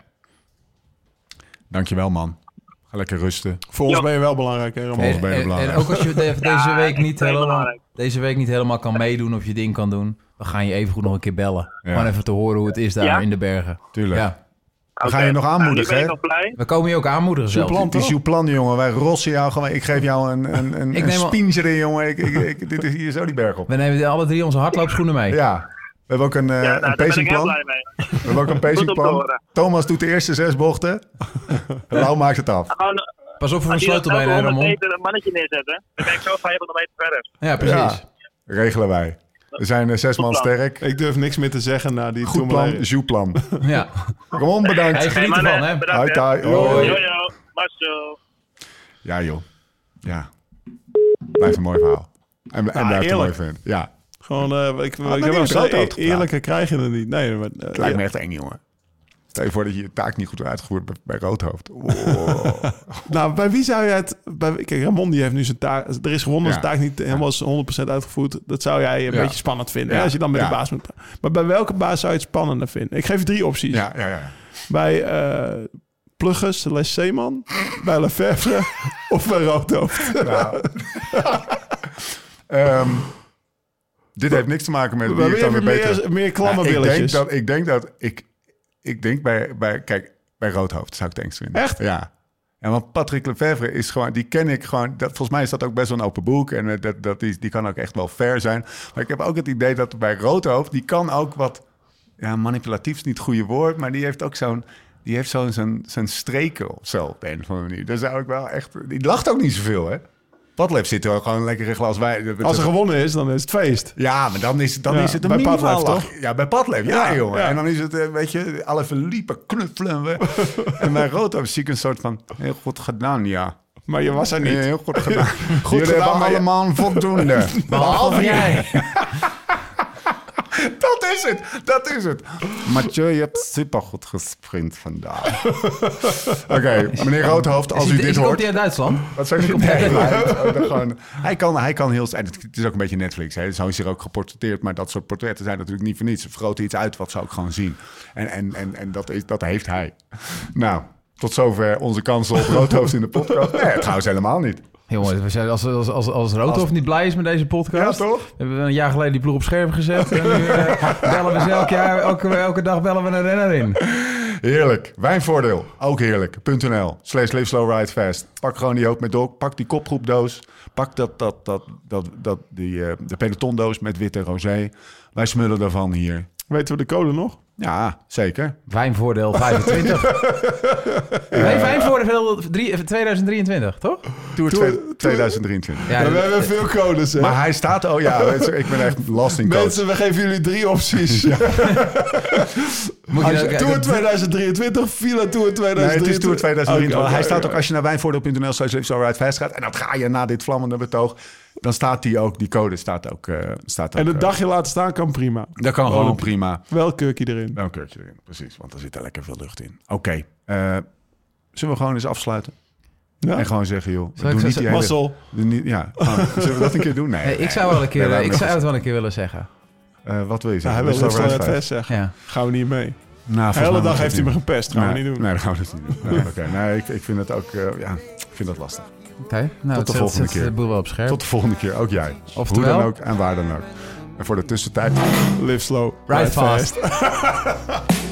Dankjewel man. Ga lekker rusten. Voor ons ben je wel belangrijk, hè, ben je en- belangrijk. en ook als je de- deze, Ja, week niet helemaal, deze week niet helemaal kan meedoen of je ding kan doen, dan ga je even goed nog een keer bellen. Ja. Gewoon even te horen hoe het is daar Ja? in de bergen. Tuurlijk. Ja. We gaan je nog aanmoedigen, Nou, ben hè? We komen je ook aanmoedigen zelf. Plan, Het is jouw plan, jongen. Wij rossen jou gewoon. Ik geef jou een, een, een, in, jongen. Ik, ik, ik- dit is hier zo die berg op. We nemen alle drie onze hardloopschoenen mee. Ja. We hebben ook een, eh Ja, nou, een pacingplan. We hebben ook een pacingplan. Thomas doet de eerste zes bochten. Lau maakt het af. Gewoon, Pas op voor een hè, 100 Ramon. meter een mannetje neerzetten, dan ben ik zo 500 meter verder. Ja, precies. Ja, regelen wij. We zijn eh, zes man sterk. Ik durf niks meer te zeggen na die Goed plan. Jouplan. Ja. Ramon, bedankt. Hey, geniet Hey, ervan, hè. bedankt, Hoi, hoi. Hoi. Marcel. Ja, joh. Ja. Blijft een mooi verhaal. En, en blijft een mooi vent. Ja. Gewoon, eh, ik, ik heb die wel e- eerlijker krijg je het niet. Nee, maar, eh, Het lijkt me echt eng, jongen. Stel je voor dat je je taak niet goed uitgevoerd bij, bij Roodhoofd. Oh. Nou, bij wie zou jij het... Bij, kijk, Ramon die heeft nu zijn taak... Er is gewonnen, Ja. zijn taak niet helemaal 100% uitgevoerd. Dat zou jij een Ja. beetje spannend vinden. Ja. hè, Als je dan met de baas moet. Maar bij welke baas zou je het spannender vinden? Ik geef je drie opties. ja, ja, ja. Bij eh Plugges, Les Zeeman, bij Lefebvre of bij Roodhoofd. Nou. Dit heeft niks te maken met wie ik dan weer beter... meer, meer klamme Nou, ik denk dat ik denk dat ik ik denk bij bij kijk bij Roodhoofd zou ik het engst vinden. Echt? Ja. En want Patrick Lefevre is gewoon, die ken ik gewoon. Dat, volgens mij is dat ook best wel een open boek. En eh, dat, dat die, die kan ook echt wel fair zijn. Maar ik heb ook het idee dat bij Roodhoofd, die kan ook wat. Ja, manipulatief is niet het goede woord. Maar die heeft ook zo'n. Die heeft zo'n zijn, zijn streken of zo op een of andere manier. Daar zou ik wel echt. Die lacht ook niet zoveel, hè? Padlef zit er gewoon lekker een glas wijn. Als er gewonnen is, dan is het feest. Ja, maar dan is, dan Ja, is het een bij minimaal Padlef, lach. toch? Ja, bij Padlef. Ja, Ja, jongen. ja. En dan is het, eh, weet je, alle verliepen knuffelen we. en bij Roodhoofd zie ik een soort van, heel goed gedaan, ja. Maar je was er niet. Heel goed gedaan. goed Jullie gedaan, hebben maar je- allemaal een voldoende. Behalve jij. dat is het, dat is het. Mathieu, je hebt supergoed gesprint vandaag. Oké, meneer Roodhoofd, als Is u dit hoort... Komt hij uit Duitsland? Wat zeg je? Nee, hij, oh, dat gewoon- hij, kan, hij kan heel... En het is ook een beetje Netflix. Hè? Zo is hier ook geportretteerd. Maar dat soort portretten zijn natuurlijk niet voor niets. Ze vergroten iets uit wat ze ook gewoon zien. En, en, en, en dat, is, dat heeft hij. Nou, tot zover onze kansen op Roodhoofd in de podcast. Nee, trouwens helemaal niet. Jongen, we zijn- als, als, als, als Roodhoff niet blij is met deze podcast... Ja, toch? Hebben we een jaar geleden die ploeg op scherp gezet. En nu eh, bellen we ze elk jaar, elke, elke dag bellen we een renner in. Heerlijk. Wijnvoordeel. Ook heerlijk. .nl. Slash live slow ride fast. Pak gewoon die hoop met dok. Pak die kopgroepdoos. Pak dat, dat, dat, dat, dat, die, eh, de pelotondoos met witte rosé. Wij smullen daarvan hier. Weten we de code nog? Ja, zeker. Wijnvoordeel 25. Nee, wijnvoordeel drie- eh, 2023, toch? Tour, Tour- twee- 2023. Ja, Ja, we hebben veel codes, hè? Maar hij staat... Oh ja, ik ben echt last in coach. Mensen, we geven jullie drie opties. moet je Als ook- je Tour 2023, Villa Tour 2023. Nee, het is Tour 2023. Oké, oké, hij staat ook als je naar wijnvoordeel.nl slash fast gaat... en dan ga je na dit vlammende betoog... dan staat die ook, die code staat ook... eh, staat ook En een eh, dagje laten staan kan prima. Dat kan gewoon prima. Wel kurkje erin. Wel een keurtje erin, precies. Want er zit er lekker veel lucht in. Oké, eh, zullen we gewoon eens afsluiten? Ja. En gewoon zeggen, joh, we doen niet die hele... Niet- Ja, zullen we dat een keer doen? Nee, Nee, ik zou wel een keer, Nee, ik zou het wel een keer willen zeggen. Eh, wat wil je zeggen? hij wil zeggen. Ja. Gaan we niet mee. Nou, De hele dag heeft hij me gepest. Gaan nee, we niet doen. Nee, dat gaan we dus niet doen. Nee, Oké, nee, ik, ik vind het ook... eh, ja, ik vind dat lastig. Oké, nou, Tot de volgende zet- keer. de boel wel op scherp. Tot de volgende keer, ook jij. Oftewel- Hoe dan ook en waar dan ook. En voor de tussentijd... Live slow. Ride fast.